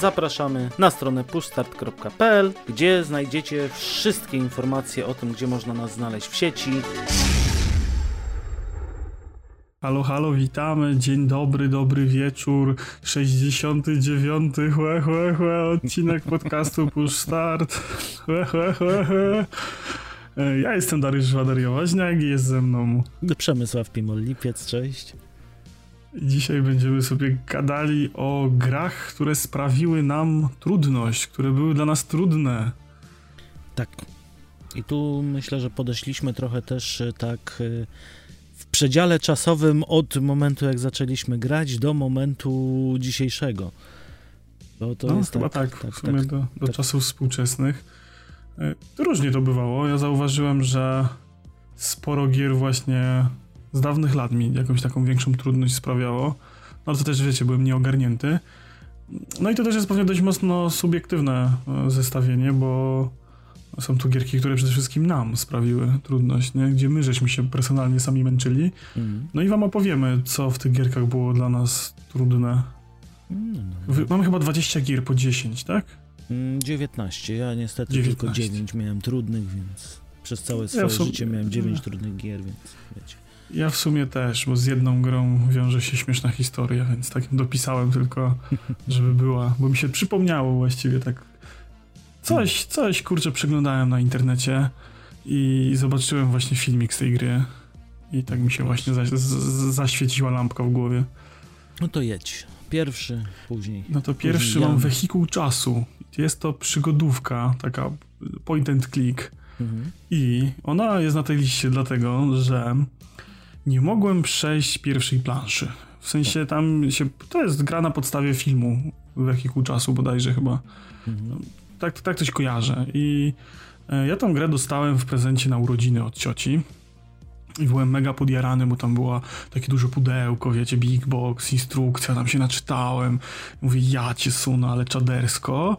Zapraszamy na stronę pushstart.pl, gdzie znajdziecie wszystkie informacje o tym, gdzie można nas znaleźć w sieci. Halo, halo, witamy. Dzień dobry, dobry wieczór. 69. Chłe, chłe, chłe, odcinek podcastu Push Start. Chłe, chłe, chłe, chłe. E, Ja jestem Dariusz Wadariowaźniak i jest ze mną. Przemysław Pimol-Lipiec, cześć. Dzisiaj będziemy sobie gadali o grach, które sprawiły nam trudność, które były dla nas trudne. Tak. I tu myślę, że podeszliśmy trochę też e, tak e, w przedziale czasowym od momentu, jak zaczęliśmy grać, do momentu dzisiejszego. Bo to no, jest chyba tak, tak, tak, w sumie tak, do, do tak. czasów współczesnych. E, Różnie to bywało. Ja zauważyłem, że sporo gier właśnie z dawnych lat mi jakąś taką większą trudność sprawiało. No to też, wiecie, byłem nieogarnięty. No i to też jest pewnie dość mocno subiektywne e, zestawienie, bo są tu gierki, które przede wszystkim nam sprawiły trudność, nie? Gdzie my żeśmy się personalnie sami męczyli. Mm. No i wam opowiemy, co w tych gierkach było dla nas trudne. Mm, no. Mamy chyba 20 gier po 10, tak? Mm, 19. Ja niestety 19. tylko 9 miałem trudnych, więc przez całe swoje w sum- życie miałem 9 trudnych gier, więc wiecie. Ja w sumie też, bo z jedną grą wiąże się śmieszna historia, więc takim dopisałem tylko, żeby była, bo mi się przypomniało właściwie tak. Coś, coś kurczę przeglądałem na internecie i zobaczyłem właśnie filmik z tej gry. I tak mi się właśnie za, z, zaświeciła lampka w głowie. No to jedź. Pierwszy, później. No to pierwszy mam wehikuł czasu. Jest to przygodówka, taka point and click. Mhm. I ona jest na tej liście dlatego, że nie mogłem przejść pierwszej planszy. W sensie tam się. To jest gra na podstawie filmu Wehikuł Czasu bodajże chyba. Mhm. Tak, tak coś kojarzę. I e, ja tą grę dostałem w prezencie na urodziny od cioci. I byłem mega podjarany, bo tam było takie duże pudełko, wiecie, big box, instrukcja, tam się naczytałem. Mówię, ja cię sunę, ale czadersko.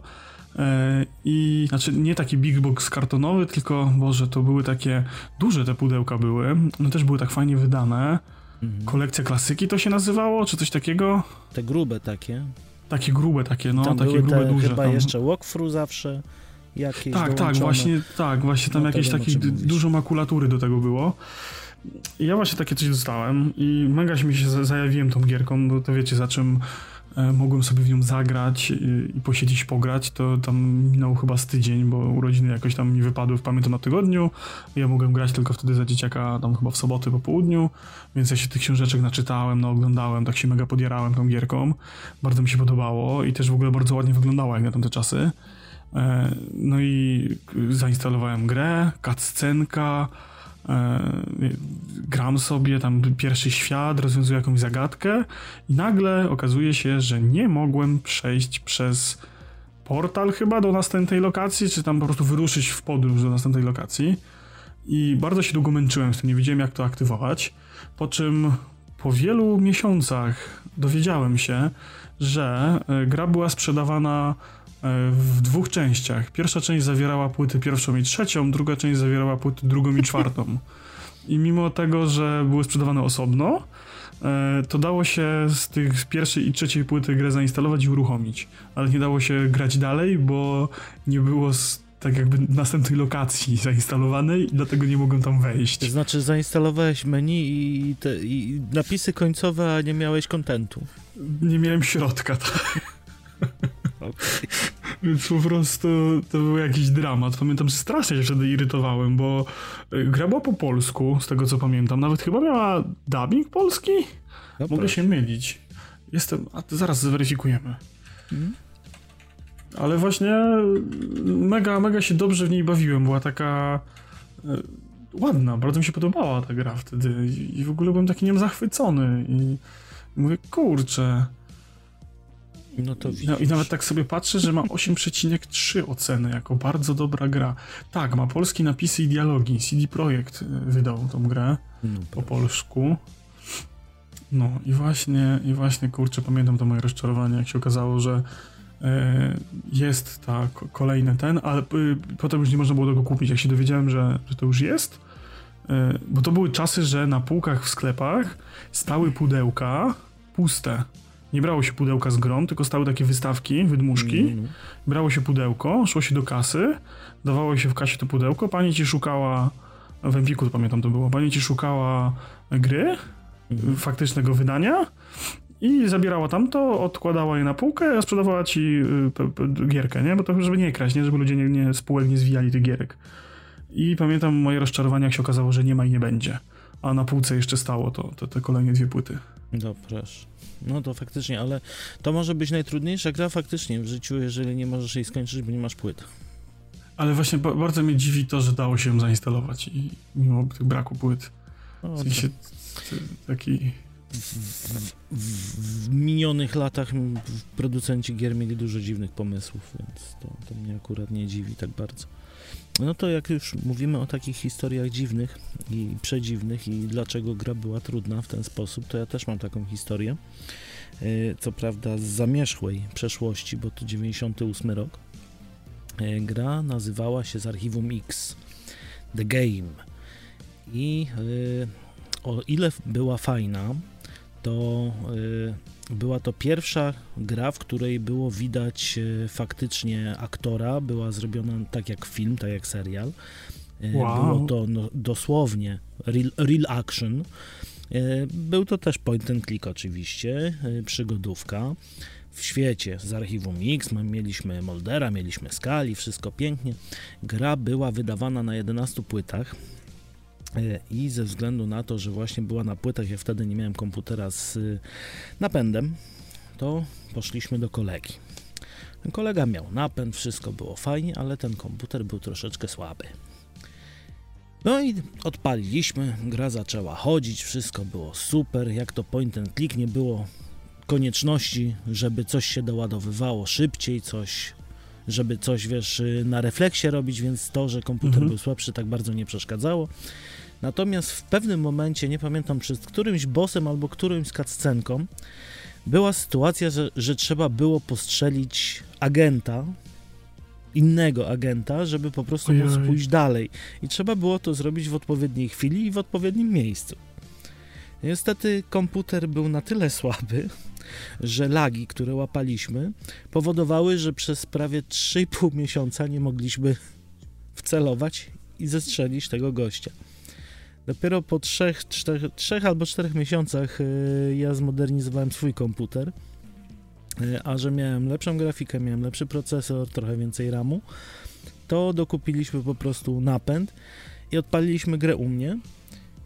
E, I znaczy nie taki big box kartonowy, tylko Boże, to były takie duże te pudełka były. One też były tak fajnie wydane. Mhm. Kolekcja klasyki to się nazywało, czy coś takiego? Te grube takie. Takie grube, takie, no, tam takie grube, te duże. chyba tam. jeszcze walkthrough zawsze jakieś Tak, tak, dołączone. właśnie, tak, właśnie tam No jakieś wiem, o takie czym d- mówisz. dużo makulatury do tego było. I ja właśnie takie coś dostałem i mega się mi się za- zajawiłem tą gierką, bo to wiecie, za czym mogłem sobie w nią zagrać i, posiedzieć, pograć, to tam minął chyba z tydzień, bo urodziny jakoś tam mi wypadły w pamiętam na tygodniu. Ja mogłem grać tylko wtedy za dzieciaka, tam chyba w soboty po południu, więc ja się tych książeczek naczytałem, no oglądałem, tak się mega podjarałem tą gierką. Bardzo mi się podobało i też w ogóle bardzo ładnie wyglądała jak na tamte czasy. E, No i zainstalowałem grę, cutscenka, e, gram sobie tam pierwszy świat, rozwiązuję jakąś zagadkę i nagle okazuje się, że nie mogłem przejść przez portal chyba do następnej lokacji, czy tam po prostu wyruszyć w podróż do następnej lokacji. I bardzo się długo męczyłem z tym, nie wiedziałem jak to aktywować. Po czym po wielu miesiącach dowiedziałem się, że e, gra była sprzedawana e, w dwóch częściach. Pierwsza część zawierała płyty pierwszą i trzecią, druga część zawierała płyty drugą i czwartą. I mimo tego, że były sprzedawane osobno, e, to dało się z tych pierwszej i trzeciej płyty grę zainstalować i uruchomić. Ale nie dało się grać dalej, bo nie było z, tak jakby następnej lokacji zainstalowanej i dlatego nie mogłem tam wejść. To znaczy zainstalowałeś menu i, te, i napisy końcowe, a nie miałeś kontentu. Nie miałem środka, tak. Więc po prostu to był jakiś dramat. Pamiętam, że strasznie się wtedy irytowałem, bo y, gra była po polsku, z tego co pamiętam. Nawet chyba miała dubbing polski? No Mogę proszę. się mylić. Jestem. A zaraz zweryfikujemy. Mhm. Ale właśnie mega, mega się dobrze w niej bawiłem. Była taka e, ładna, bardzo mi się podobała ta gra wtedy. I, i w ogóle byłem taki nią zachwycony. I mówię, kurczę. No to No, widzisz. I nawet tak sobie patrzę, że ma 8,3 oceny jako bardzo dobra gra. Tak, ma polskie napisy i dialogi. CD Projekt e, wydał tą grę No, po polsku. No i właśnie, i właśnie, kurczę, pamiętam to moje rozczarowanie, jak się okazało, że e, jest ta ko- kolejny ten, ale y, potem już nie można było tego kupić. Jak się dowiedziałem, że, że to już jest, bo to były czasy, że na półkach w sklepach stały pudełka puste. Nie brało się pudełka z grom, tylko stały takie wystawki, wydmuszki. Mm. Brało się pudełko, szło się do kasy, dawało się w kasie to pudełko, pani ci szukała, w Empiku to pamiętam to było, pani ci szukała gry, mm. faktycznego wydania i zabierała tamto, odkładała je na półkę, a sprzedawała ci y, gierkę, nie? Bo to żeby nie kraść, nie? Żeby ludzie nie, nie spółek nie zwijali tych gierek. I pamiętam moje rozczarowanie, jak się okazało, że nie ma i nie będzie. A na półce jeszcze stało to, to te kolejne dwie płyty. No proszę. No to faktycznie, ale to może być najtrudniejsza gra faktycznie w życiu, jeżeli nie możesz jej skończyć, bo nie masz płyt. Ale właśnie bardzo mnie dziwi to, że dało się ją zainstalować i mimo tych braku płyt. W sensie taki... W, w, w, minionych latach producenci gier mieli dużo dziwnych pomysłów, więc to, to mnie akurat nie dziwi tak bardzo. No to jak już mówimy o takich historiach dziwnych i przedziwnych i dlaczego gra była trudna w ten sposób, to ja też mam taką historię. E, co prawda z zamierzchłej przeszłości, bo to 98 rok. E, gra nazywała się z archiwum X The Game. I e, o ile była fajna, to była to pierwsza gra, w której było widać e, faktycznie aktora, była zrobiona tak jak film, tak jak serial. E, wow. Było to no, dosłownie real, real action. E, był to też point and click oczywiście, przygodówka w świecie z archiwum X. Mieliśmy Moldera, mieliśmy Skali, wszystko pięknie. Gra była wydawana na 11 płytach. I ze względu na to, że właśnie była na płytach, ja wtedy nie miałem komputera z y, napędem, to poszliśmy do kolegi. Ten kolega miał napęd, wszystko było fajnie, ale ten komputer był troszeczkę słaby. No i odpaliliśmy, gra zaczęła chodzić, wszystko było super, jak to point and click, nie było konieczności, żeby coś się doładowywało szybciej, coś, żeby coś, wiesz, na refleksie robić, więc to, że komputer mhm. był słabszy, tak bardzo nie przeszkadzało. Natomiast w pewnym momencie, nie pamiętam, przed którymś bossem albo którymś cutscenką, była sytuacja, że, że trzeba było postrzelić agenta, innego agenta, żeby po prostu Ojej. móc pójść dalej. I trzeba było to zrobić w odpowiedniej chwili i w odpowiednim miejscu. Niestety komputer był na tyle słaby, że lagi, które łapaliśmy, powodowały, że przez prawie 3,5 miesiąca nie mogliśmy wcelować i zestrzelić tego gościa. Dopiero po trzech, czterech, trzech albo czterech miesiącach y, ja zmodernizowałem swój komputer, y, a że miałem lepszą grafikę, miałem lepszy procesor, trochę więcej RAMu, to dokupiliśmy po prostu napęd i odpaliliśmy grę u mnie.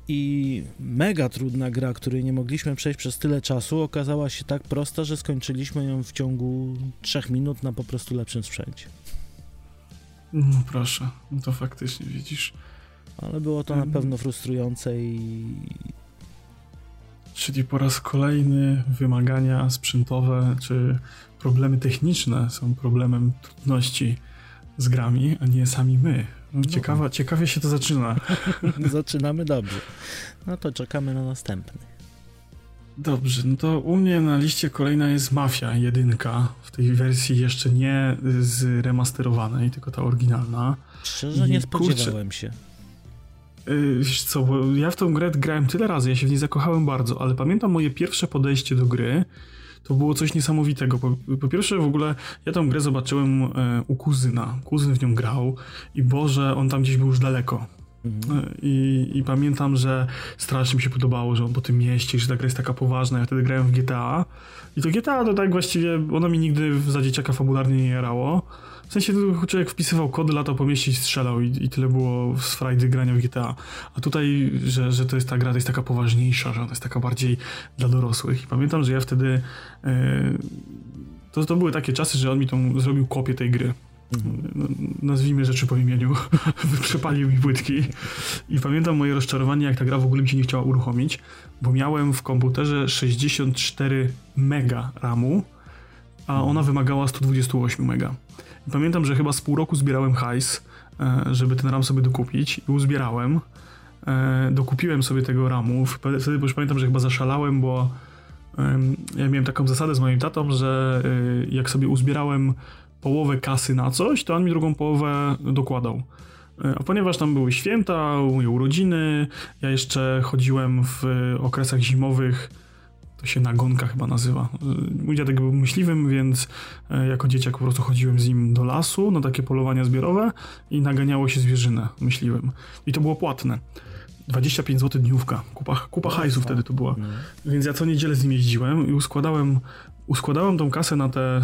I mega trudna gra, której nie mogliśmy przejść przez tyle czasu, okazała się tak prosta, że skończyliśmy ją w ciągu 3 minut na po prostu lepszym sprzęcie. No proszę, no to faktycznie widzisz ale było to na pewno frustrujące i... Czyli po raz kolejny wymagania sprzętowe czy problemy techniczne są problemem trudności z grami, a nie sami my. No. Ciekawa, ciekawie się to zaczyna. Zaczynamy dobrze. No to czekamy na następny. Dobrze, no to u mnie na liście kolejna jest Mafia jedynka w tej wersji jeszcze nie zremasterowanej, tylko ta oryginalna. Szczerze I, nie spodziewałem kurczę, się. Yy, wiesz co, bo ja w tą grę grałem tyle razy, ja się w niej zakochałem bardzo, ale pamiętam moje pierwsze podejście do gry, to było coś niesamowitego. Po, po, pierwsze, w ogóle ja tą grę zobaczyłem e, u kuzyna. Kuzyn w nią grał i Boże, on tam gdzieś był już daleko. Mhm. E, I, I, pamiętam, że strasznie mi się podobało, że on po tym mieście, że ta gra jest taka poważna. Ja wtedy grałem w GTA i to GTA to tak właściwie, ono mi nigdy za dzieciaka fabularnie nie jarało. W sensie człowiek wpisywał kody, latał po mieście i strzelał i, i tyle było z frajdy grania w GTA. A tutaj, że, że to jest ta gra, to jest taka poważniejsza, że ona jest taka bardziej dla dorosłych. I pamiętam, że ja wtedy... Yy, to, to były takie czasy, że on mi tą zrobił kopię tej gry. No, nazwijmy rzeczy po imieniu, przepalił mi płytki i pamiętam moje rozczarowanie, jak ta gra w ogóle mi się nie chciała uruchomić, bo miałem w komputerze 64 mega RAMu, a ona wymagała 128 mega. Pamiętam, że chyba z pół roku zbierałem hajs, e, żeby ten RAM sobie dokupić i uzbierałem. E, dokupiłem sobie tego RAMu. Wtedy już pamiętam, że chyba zaszalałem, bo ja miałem taką zasadę z moim tatą, że e, jak sobie uzbierałem połowę kasy na coś, to on mi drugą połowę dokładał. A ponieważ tam były święta, urodziny, ja jeszcze chodziłem w okresach zimowych To się nagonka chyba nazywa. Mój dziadek był myśliwym, więc e, jako dzieciak po prostu chodziłem z nim do lasu na takie polowania zbiorowe i naganiało się zwierzynę myśliwym. I to było płatne. 25 zł dniówka. Kupa, kupa hajsu wtedy to była. No. Więc ja co niedzielę z nim jeździłem i uskładałem, uskładałem tą kasę na te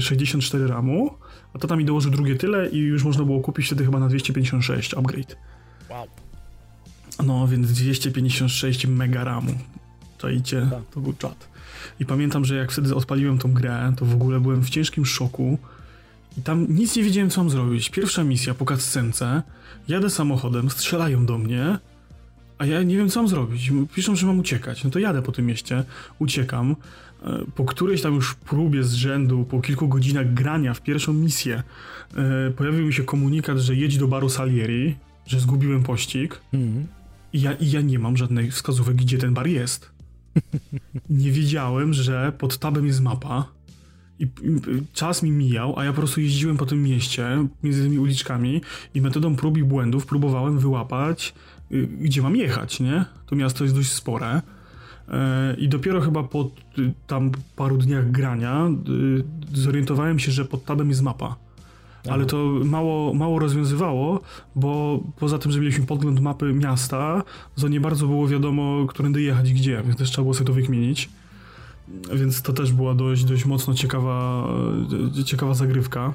64 ramu, a to tam mi dołożył drugie tyle i już można było kupić wtedy chyba na 256 upgrade. Wow. No, więc 256 mega ramu. Czajcie, tak. to był czat. I pamiętam, że jak wtedy odpaliłem tą grę, to w ogóle byłem w ciężkim szoku. I tam nic nie wiedziałem, co mam zrobić. Pierwsza misja po cutscence, jadę samochodem, strzelają do mnie, a ja nie wiem, co mam zrobić. Piszą, że mam uciekać. No to jadę po tym mieście, uciekam. E, po którejś tam już próbie z rzędu, po kilku godzinach grania w pierwszą misję, e, pojawił mi się komunikat, że jedź do baru Salieri, że zgubiłem pościg. Mm. I, ja, I ja nie mam żadnej wskazówek, gdzie ten bar jest. nie wiedziałem, że pod tabem jest mapa. I czas mi mijał, a ja po prostu jeździłem po tym mieście, między tymi uliczkami i metodą prób i błędów próbowałem wyłapać, y, gdzie mam jechać, nie? To miasto jest dość spore. E, I dopiero chyba po y, tam paru dniach grania y, zorientowałem się, że pod tabem jest mapa. Ale to mało, mało rozwiązywało, bo poza tym, że mieliśmy podgląd mapy miasta, to nie bardzo było wiadomo, którędy jechać gdzie, więc też trzeba było sobie to wykmienić. Więc to też była dość, dość mocno ciekawa, ciekawa zagrywka.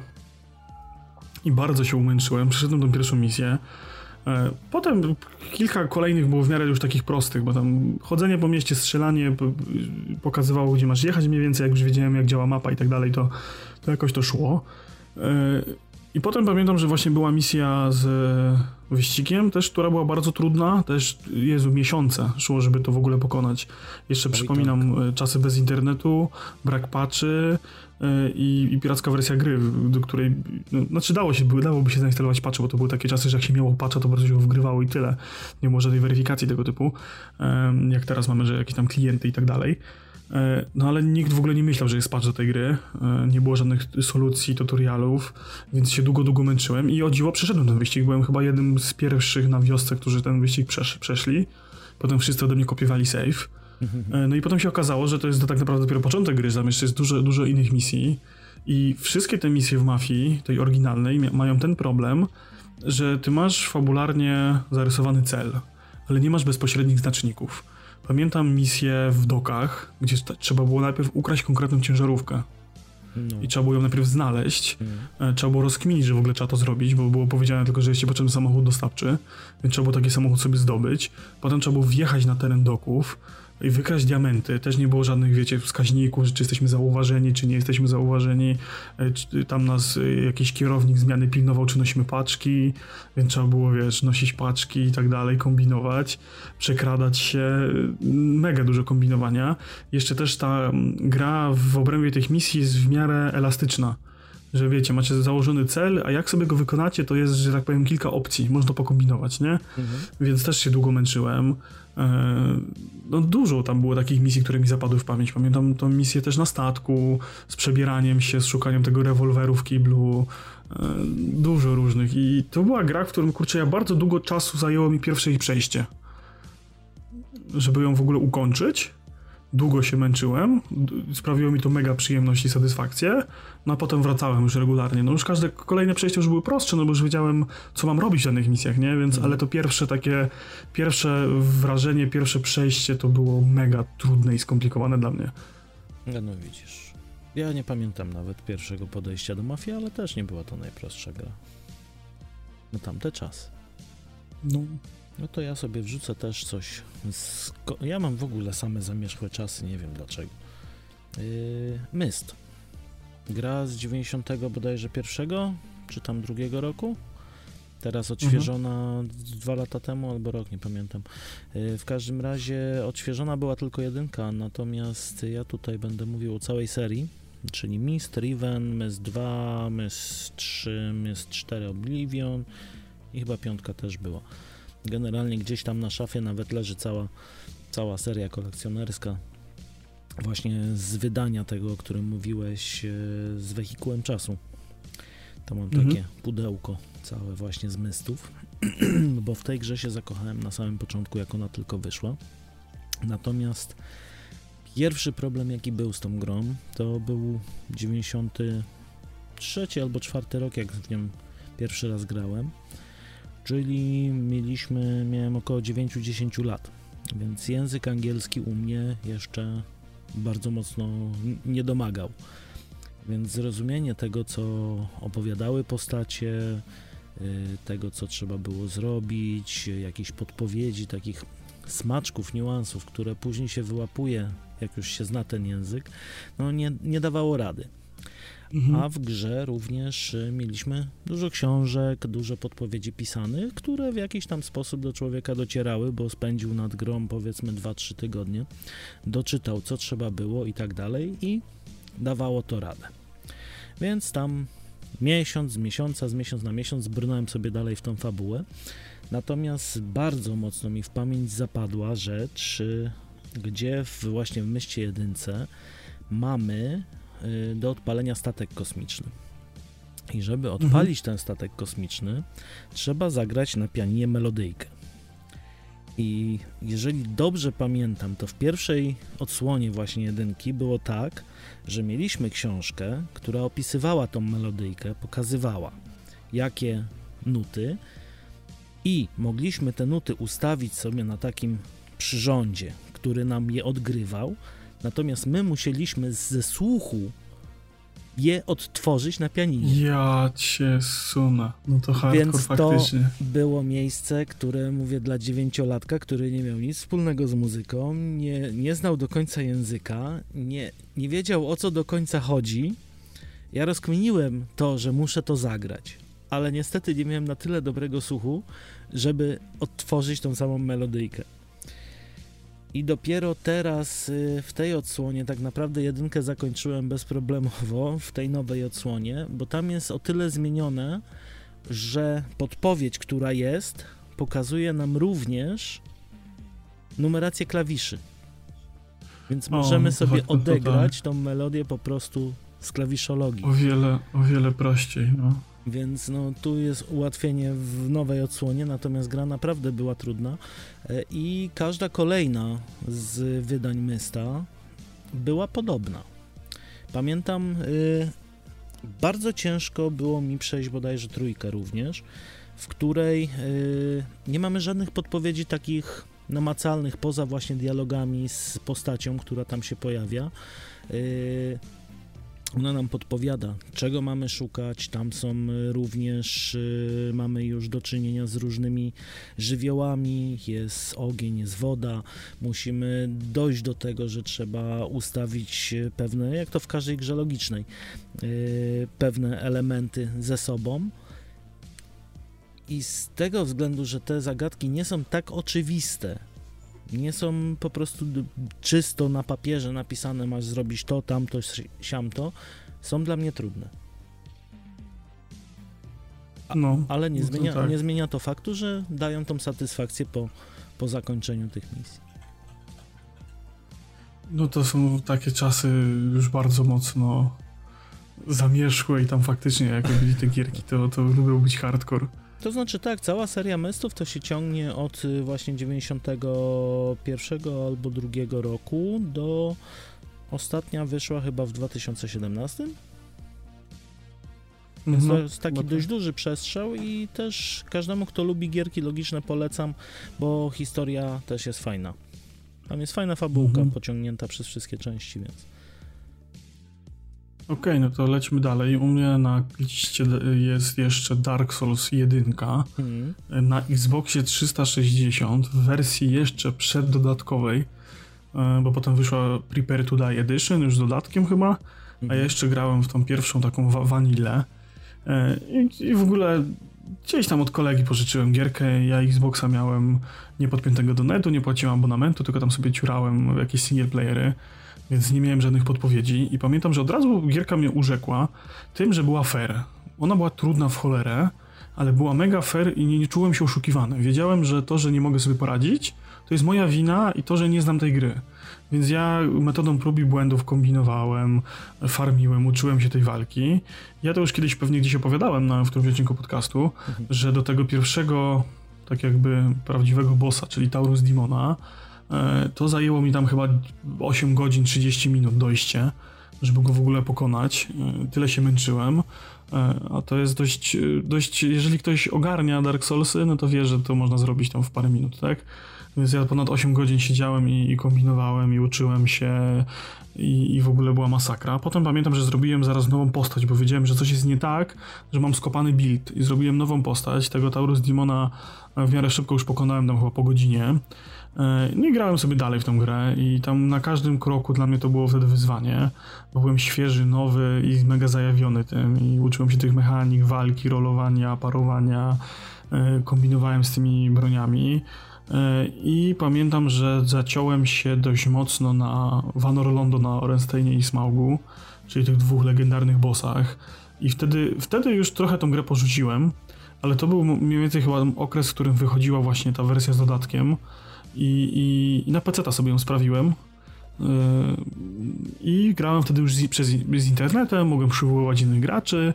I bardzo się umęczyłem. Przeszedłem tą pierwszą misję. E, potem kilka kolejnych było w miarę już takich prostych, bo tam chodzenie po mieście, strzelanie pokazywało, gdzie masz jechać mniej więcej, jak już wiedziałem, jak działa mapa i tak dalej, to, to jakoś to szło. E, I potem pamiętam, że właśnie była misja z wyścigiem, też, która była bardzo trudna, też Jezu, miesiące szło, żeby to w ogóle pokonać. Jeszcze no przypominam tak. czasy bez internetu, brak patchy e, i, i piracka wersja gry, do której, no, znaczy dało się, dałoby się zainstalować patchy, bo to były takie czasy, że jak się miało patcha, to bardzo się wgrywało i tyle. Nie było żadnej weryfikacji tego typu, jak teraz mamy, że jakieś tam klienty i tak dalej. E, no ale nikt w ogóle nie myślał, że jest patch do tej gry. E, nie było żadnych solucji, tutorialów, więc się długo, długo męczyłem i o dziwo przeszedłem ten wyścig. Byłem chyba jednym z pierwszych na wiosce, którzy ten wyścig przesz przeszli. Potem wszyscy ode mnie kopiowali save. E, no i potem się okazało, że to jest tak naprawdę dopiero początek gry, tam jeszcze jest dużo, dużo innych misji. I wszystkie te misje w Mafii, tej oryginalnej, mają ten problem, że ty masz fabularnie zarysowany cel, ale nie masz bezpośrednich znaczników. Pamiętam misję w dokach, gdzie trzeba było najpierw ukraść konkretną ciężarówkę. No. I trzeba było ją najpierw znaleźć. Mm. Trzeba było rozkminić, że w ogóle trzeba to zrobić, bo było powiedziane tylko, że jest potrzebny samochód dostawczy, więc trzeba było taki samochód sobie zdobyć. Potem trzeba było wjechać na teren doków, i wykraść diamenty. Też nie było żadnych, wiecie, wskaźników, czy jesteśmy zauważeni, czy nie jesteśmy zauważeni. E, czy tam nas e, jakiś kierownik zmiany pilnował, czy nosimy paczki, więc trzeba było, wiesz, nosić paczki i tak dalej, kombinować, przekradać się. Mega dużo kombinowania. Jeszcze też ta gra w obrębie tych misji jest w miarę elastyczna że wiecie, macie założony cel, a jak sobie go wykonacie, to jest, że tak powiem, kilka opcji, można pokombinować, nie? Mhm. Więc też się długo męczyłem. E, no dużo tam było takich misji, które mi zapadły w pamięć. Pamiętam tą misję też na statku, z przebieraniem się, z szukaniem tego rewolweru w kiblu. E, dużo różnych. I to była gra, w którym, kurczę, ja bardzo długo czasu zajęło mi pierwsze jej przejście. Żeby ją w ogóle ukończyć długo się męczyłem, sprawiło mi to mega przyjemność i satysfakcję, no a potem wracałem już regularnie. No już każde kolejne przejście już były prostsze, no bo już wiedziałem, co mam robić w danych misjach, nie? Więc, mhm. ale to pierwsze takie, pierwsze wrażenie, pierwsze przejście to było mega trudne i skomplikowane dla mnie. No, no widzisz. Ja nie pamiętam nawet pierwszego podejścia do mafii, ale też nie była to najprostsza gra. No tamte czas. No, no to ja sobie wrzucę też coś. Ja mam w ogóle same zamierzchłe czasy, nie wiem dlaczego. Yy, Myst. Gra z 90 bodajże pierwszego, czy tam drugiego roku. Teraz odświeżona mhm. dwa lata temu albo rok, nie pamiętam. Yy, w każdym razie odświeżona była tylko jedynka, natomiast ja tutaj będę mówił o całej serii, czyli Mist, Riven, Myst 2, Myst 3, Myst 4 Oblivion i chyba piątka też była. Generalnie gdzieś tam na szafie nawet leży cała, cała seria kolekcjonerska właśnie z wydania tego, o którym mówiłeś, e, z wehikułem czasu. To mam mhm. takie pudełko całe właśnie z mystów, bo w tej grze się zakochałem na samym początku, jak ona tylko wyszła. Natomiast Pierwszy problem, jaki był z tą grą, to był 93 albo 4 rok, jak w nią pierwszy raz grałem. Czyli mieliśmy, miałem około 9-10 lat, więc język angielski u mnie jeszcze bardzo mocno nie domagał. Więc zrozumienie tego, co opowiadały postacie, y, tego, co trzeba było zrobić, jakieś podpowiedzi, takich smaczków, niuansów, które później się wyłapuje, jak już się zna ten język, no nie, nie dawało rady. Mhm. A w grze również y, mieliśmy dużo książek, dużo podpowiedzi pisanych, które w jakiś tam sposób do człowieka docierały, bo spędził nad grą powiedzmy 2-3 tygodnie, doczytał co trzeba było i tak dalej i dawało to radę. Więc tam miesiąc z miesiąca, z miesiąc na miesiąc brnąłem sobie dalej w tą fabułę. Natomiast bardzo mocno mi w pamięć zapadła rzecz, y, gdzie w, właśnie w Myście Jedynce mamy do odpalenia statek kosmiczny. I żeby mhm. odpalić mhm. ten statek kosmiczny, trzeba zagrać na pianinie melodyjkę. I jeżeli dobrze pamiętam, to w pierwszej odsłonie właśnie jedynki było tak, że mieliśmy książkę, która opisywała tą melodyjkę, pokazywała jakie nuty i mogliśmy te nuty ustawić sobie na takim przyrządzie, który nam je odgrywał, natomiast my musieliśmy ze słuchu je odtworzyć na pianinie. Ja cię sunę. No to hardcore Więc faktycznie. to było miejsce, które mówię dla dziewięciolatka, który nie miał nic wspólnego z muzyką, nie, nie znał do końca języka, nie, nie wiedział o co do końca chodzi. Ja rozkminiłem to, że muszę to zagrać, ale niestety nie miałem na tyle dobrego słuchu, żeby odtworzyć tą samą melodyjkę. I dopiero teraz y, w tej odsłonie tak naprawdę jedynkę zakończyłem bezproblemowo w tej nowej odsłonie, bo tam jest o tyle zmienione, że podpowiedź, która jest, pokazuje nam również numerację klawiszy. Więc możemy o, no sobie tak, odegrać tą melodię po prostu z klawiszologii. O wiele, o wiele prościej, no. Więc no, tu jest ułatwienie w nowej odsłonie, natomiast gra naprawdę była trudna e, i każda kolejna z wydań Mysta była podobna. Pamiętam, y, bardzo ciężko było mi przejść bodajże trójkę również, w której y, nie mamy żadnych podpowiedzi takich namacalnych, poza właśnie dialogami z postacią, która tam się pojawia. Y, ona nam podpowiada, czego mamy szukać. Tam są e, również, y, mamy już do czynienia z różnymi żywiołami. Jest ogień, jest woda. Musimy dojść do tego, że trzeba ustawić pewne, jak to w każdej grze logicznej, pewne elementy ze sobą. I z tego względu, że te zagadki nie są tak oczywiste, nie są po prostu czysto na papierze napisane, masz zrobić to, tamto, siamto, są dla mnie trudne. A, no, ale nie, no zmienia, tak. nie zmienia to faktu, że dają tą satysfakcję po, po zakończeniu tych misji. No to są takie czasy już bardzo mocno zamierzchłe i tam faktycznie jak robili te gierki, to, to lubią być hardcore. To znaczy tak, cała seria Mestów to się ciągnie od y, właśnie 91 albo 2 roku do ostatnia wyszła chyba w 2017. Więc to jest taki dość duży przestrzał i też każdemu, kto lubi gierki logiczne polecam, bo historia też jest fajna. Tam jest fajna fabułka mhm. pociągnięta przez wszystkie części, więc... Okej, okay, no to lećmy dalej. U mnie na liście jest jeszcze Dark Souls 1 mm. na Xboxie 360 w wersji jeszcze przeddodatkowej, e, bo potem wyszła Prepare to Die Edition już z dodatkiem chyba, a ja mhm. jeszcze grałem w tą pierwszą taką wanilę e, I, i w ogóle gdzieś tam od kolegi pożyczyłem gierkę, ja Xboxa miałem niepodpiętego do netu, nie płaciłem abonamentu, tylko tam sobie ciurałem jakieś single playery więc nie miałem żadnych podpowiedzi i pamiętam, że od razu gierka mnie urzekła tym, że była fair. Ona była trudna w cholerę, ale była mega fair i nie, nie czułem się oszukiwany. Wiedziałem, że to, że nie mogę sobie poradzić, to jest moja wina i to, że nie znam tej gry. Więc ja metodą prób i błędów kombinowałem, farmiłem, uczyłem się tej walki. Ja to już kiedyś pewnie gdzieś opowiadałem na, w którymś odcinku podcastu, mhm. że do tego pierwszego, tak jakby prawdziwego bossa, czyli Taurus Dimona, to zajęło mi tam chyba 8 godzin 30 minut dojście, żeby go w ogóle pokonać. E, tyle się męczyłem. A to jest dość, dość, jeżeli ktoś ogarnia Dark Soulsy, no to wie, że to można zrobić tam w parę minut, tak? Więc ja ponad 8 godzin siedziałem i, i kombinowałem i uczyłem się i, i, w ogóle była masakra. Potem pamiętam, że zrobiłem zaraz nową postać, bo wiedziałem, że coś jest nie tak, że mam skopany build i zrobiłem nową postać. Tego Taurus Demona w miarę szybko już pokonałem tam chyba po godzinie. E, no i grałem sobie dalej w tę grę i tam na każdym kroku dla mnie to było wtedy wyzwanie, bo byłem świeży, nowy i mega zajawiony tym i uczyłem się tych mechanik, walki, rolowania, parowania, e, kombinowałem z tymi broniami. E, I pamiętam, że zaciąłem się dość mocno na Vanor Londo na Orensteinie i Smaugu, czyli tych dwóch legendarnych bossach. I wtedy, wtedy już trochę tą grę porzuciłem, ale to był mniej więcej chyba okres, w którym wychodziła właśnie ta wersja z dodatkiem. I, i, i na PC sobie ją sprawiłem. Yy, I grałem wtedy już z, przez, z internetem, mogłem przywoływać innych graczy.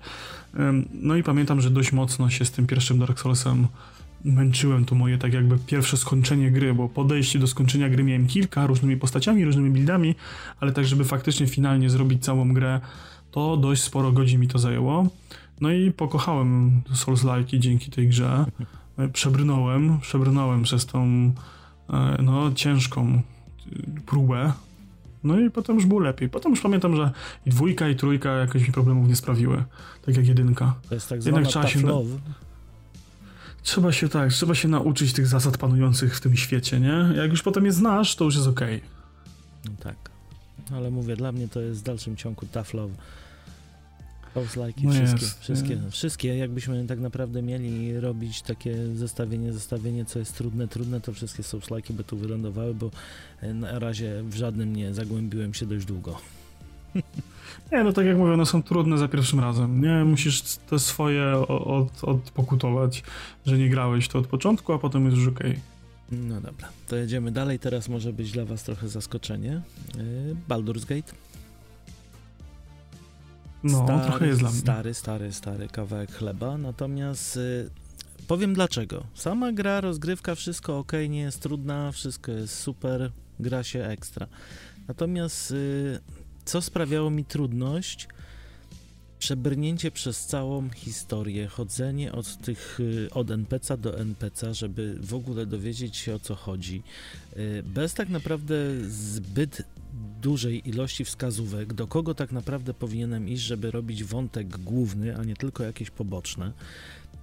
Yy, no i pamiętam, że dość mocno się z tym pierwszym Dark Soulsem męczyłem to moje tak jakby pierwsze skończenie gry, bo podejście do skończenia gry miałem kilka różnymi postaciami, różnymi buildami, ale tak, żeby faktycznie finalnie zrobić całą grę, to dość sporo godzin mi to zajęło. No i pokochałem Souls-like dzięki tej grze. Przebrnąłem, przebrnąłem przez tą e, no, ciężką e, próbę. No i potem już było lepiej. Potem już pamiętam, że i dwójka, i trójka jakoś mi problemów nie sprawiły. Tak jak jedynka. To jest tak Jednak trzeba się... Love. Trzeba się tak, trzeba się nauczyć tych zasad panujących w tym świecie, nie? Jak już potem je znasz, to już jest okej. Okay. No tak. Ale mówię, dla mnie to jest w dalszym ciągu tough love. Souls-like no wszystkie, jest, wszystkie, jest. wszystkie, jakbyśmy tak naprawdę mieli robić takie zestawienie, zestawienie, co jest trudne, trudne, to wszystkie Souls-like by tu wylądowały, bo na razie w żadnym nie zagłębiłem się dość długo. Nie, no tak jak mówię, one są trudne za pierwszym razem. Nie, musisz te swoje od, odpokutować, że nie grałeś to od początku, a potem jest już okej. Okay. No dobra, to jedziemy dalej. Teraz może być dla was trochę zaskoczenie. Yy, Baldur's Gate. No, stary, trochę jest dla mnie. Stary, stary, stary kawałek chleba. Natomiast yy, powiem dlaczego. Sama gra, rozgrywka, wszystko ok, nie jest trudna, wszystko jest super, gra się ekstra. Natomiast yy, co sprawiało mi trudność? Przebrnięcie przez całą historię, chodzenie od tych, y, od NPC do NPC, żeby w ogóle dowiedzieć się o co chodzi, y, bez tak naprawdę zbyt dużej ilości wskazówek, do kogo tak naprawdę powinienem iść, żeby robić wątek główny, a nie tylko jakieś poboczne.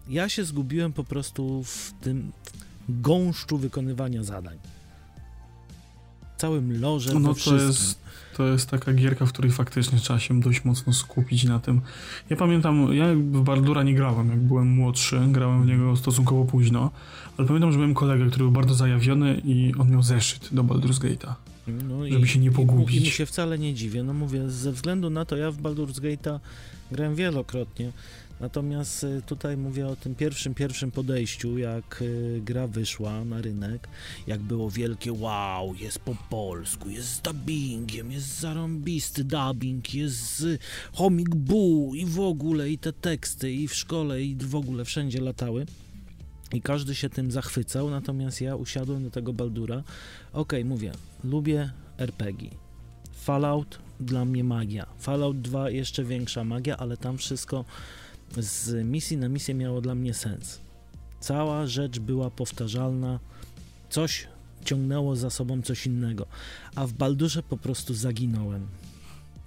Ja się zgubiłem po prostu w tym gąszczu wykonywania zadań. Całym lorze, no, to jest to jest taka gierka, w której faktycznie trzeba się dość mocno skupić na tym. Ja pamiętam, ja w Baldura nie grałem, jak byłem młodszy, grałem w niego stosunkowo późno, ale pamiętam, że miałem kolegę, który był bardzo zajawiony i on miał zeszyt do Baldur's Gate'a. No żeby i, się nie pogubić. I, I mu się wcale nie dziwię. No mówię, ze względu na to ja w Baldur's Gate'a grałem wielokrotnie. Natomiast y, tutaj mówię o tym pierwszym, pierwszym podejściu, jak y, gra wyszła na rynek, jak było wielkie wow, jest po polsku, jest z dubbingiem, jest zarąbisty dubbing, jest Homik Boo i w ogóle, i te teksty, i w szkole, i w ogóle wszędzie latały. I każdy się tym zachwycał, natomiast ja usiadłem do tego Baldura. Okay, mówię, lubię RPG. Fallout dla mnie magia. Fallout 2 jeszcze większa magia, ale tam wszystko z misji na misję miało dla mnie sens. Cała rzecz była powtarzalna, coś ciągnęło za sobą coś innego, a w Baldurze po prostu zaginąłem.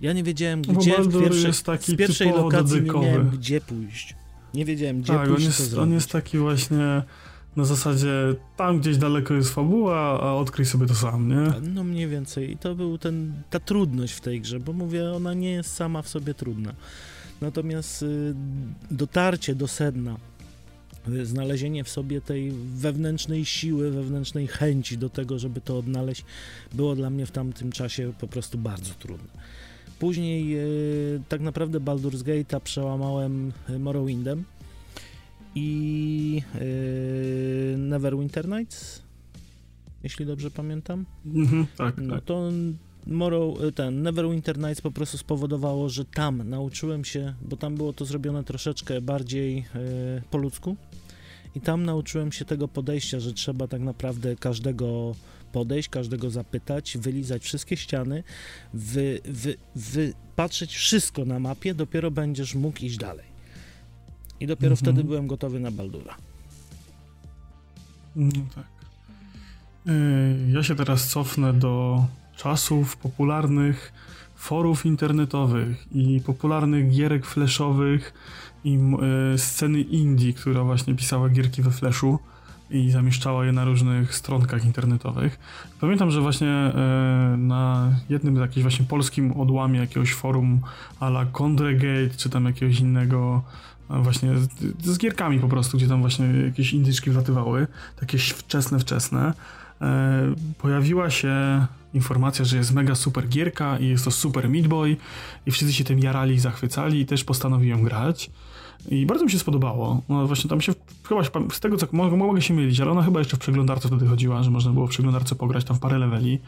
Ja nie wiedziałem, gdzie w pierwszej, z pierwszej lokacji nie miałem gdzie pójść. Nie wiedziałem, gdzie tak, pójść, on jest, on jest taki właśnie na zasadzie tam gdzieś daleko jest fabuła, a odkryj sobie to sam, nie? No mniej więcej. I to był ten, ta trudność w tej grze, bo mówię, ona nie jest sama w sobie trudna. Natomiast y, dotarcie do sedna, y, znalezienie w sobie tej wewnętrznej siły, wewnętrznej chęci do tego, żeby to odnaleźć, było dla mnie w tamtym czasie po prostu bardzo trudne. Później y, tak naprawdę Baldur's Gate'a przełamałem Morrowindem i Neverwinter Nights, jeśli dobrze pamiętam. Mhm, tak, no tak. to Morrow, y, ten Neverwinter Nights po prostu spowodowało, że tam nauczyłem się, bo tam było to zrobione troszeczkę bardziej y, po ludzku i tam nauczyłem się tego podejścia, że trzeba tak naprawdę każdego podejść, każdego zapytać, wylizać wszystkie ściany, wy, wy, wypatrzeć wszystko na mapie, dopiero będziesz mógł iść dalej. I dopiero mhm. wtedy byłem gotowy na Baldura. No tak. Y, ja się teraz cofnę do czasów popularnych forów internetowych i popularnych gierek flashowych i y, sceny indie, która właśnie pisała gierki we flashu i zamieszczała je na różnych stronkach internetowych. Pamiętam, że właśnie e, na jednym z jakimś właśnie polskim odłamie jakiegoś forum ala Condregate, czy tam jakiegoś innego właśnie z, z, gierkami po prostu, gdzie tam właśnie jakieś indyczki wlatywały, takie wczesne, wczesne, e, pojawiła się informacja, że jest mega super gierka i jest to super Meat Boy i wszyscy się tym jarali, zachwycali i też postanowiłem grać. I bardzo mi się spodobało. No właśnie tam się, chyba z tego co mogę, mogę się mylić, ale ona chyba jeszcze w przeglądarce wtedy chodziła, że można było w przeglądarce pograć tam w parę leveli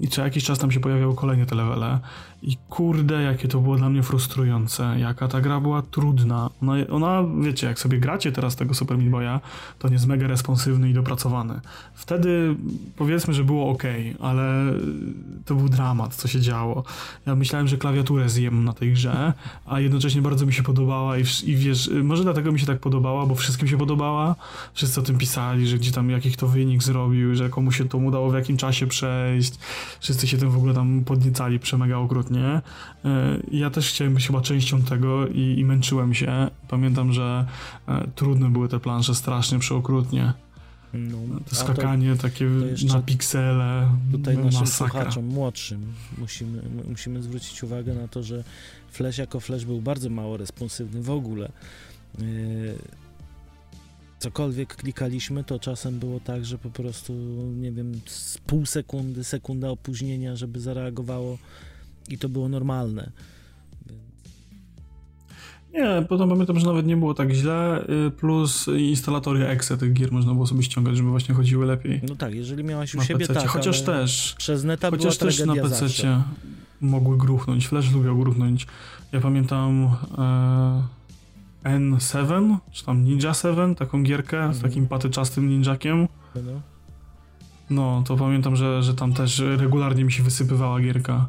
i co jakiś czas tam się pojawiały kolejne te levele i kurde, jakie to było dla mnie frustrujące, jaka ta gra była trudna. Ona, ona wiecie, jak sobie gracie teraz tego Super Meat Boya, to nie jest mega responsywny i dopracowany. Wtedy powiedzmy, że było ok, ale to był dramat, co się działo. Ja myślałem, że klawiaturę zjem na tej grze, a jednocześnie bardzo mi się podobała i, i wiesz, może dlatego mi się tak podobała, bo wszystkim się podobała, wszyscy o tym pisali, że gdzie tam jakich to wynik zrobił, że komu się to udało w jakim czasie przejść, wszyscy się tym w ogóle tam podniecali przemega okrutnie. E, ja też chciałem być chyba częścią tego i, i męczyłem się. Pamiętam, że e, trudne były te plansze, strasznie przeokrutnie. No, to skakanie to, takie to na piksele. Tutaj naszym masakra. słuchaczom młodszym musimy, musimy zwrócić uwagę na to, że Flash jako Flash był bardzo mało responsywny w ogóle. Cokolwiek klikaliśmy, to czasem było tak, że po prostu, nie wiem, z pół sekundy, sekunda opóźnienia, żeby zareagowało i to było normalne. Nie, potem pamiętam, że nawet nie było tak źle, y, plus instalatory exe tych gier można było sobie ściągać, żeby właśnie chodziły lepiej. No tak, jeżeli miałaś u na siebie PC. tak, Chociaż też, przez neta chociaż też na PC mogły gruchnąć, Flash lubiał gruchnąć. Ja pamiętam e, N7, czy tam Ninja 7, taką gierkę mhm. z takim patyczastym ninjakiem. No. no, to pamiętam, że, że tam też regularnie mi się wysypywała gierka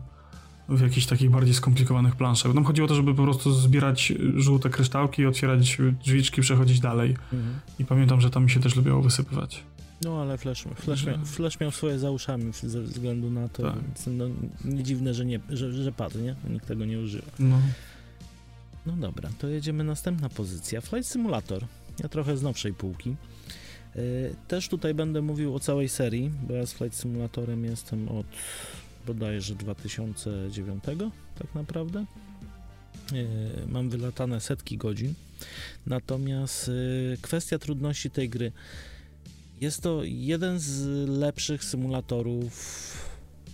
w jakichś takich bardziej skomplikowanych planszach. Nam chodziło o to, żeby po prostu zbierać żółte kryształki, otwierać drzwiczki, przechodzić dalej. Mhm. I pamiętam, że tam mi się też lubiło wysypywać. No ale Flash, Flash, miał, Flash miał swoje za uszami ze względu na to, tak. więc no, nie dziwne, że, nie, że, że padł, nie? Nikt tego nie używa. No. no dobra, to jedziemy następna pozycja. Flight Simulator. Ja trochę z nowszej półki. Yy, też tutaj będę mówił o całej serii, bo ja z Flight Simulatorem jestem od bodajże 2009 tak naprawdę. E, mam wylatane setki godzin. Natomiast e, kwestia trudności tej gry jest to jeden z lepszych symulatorów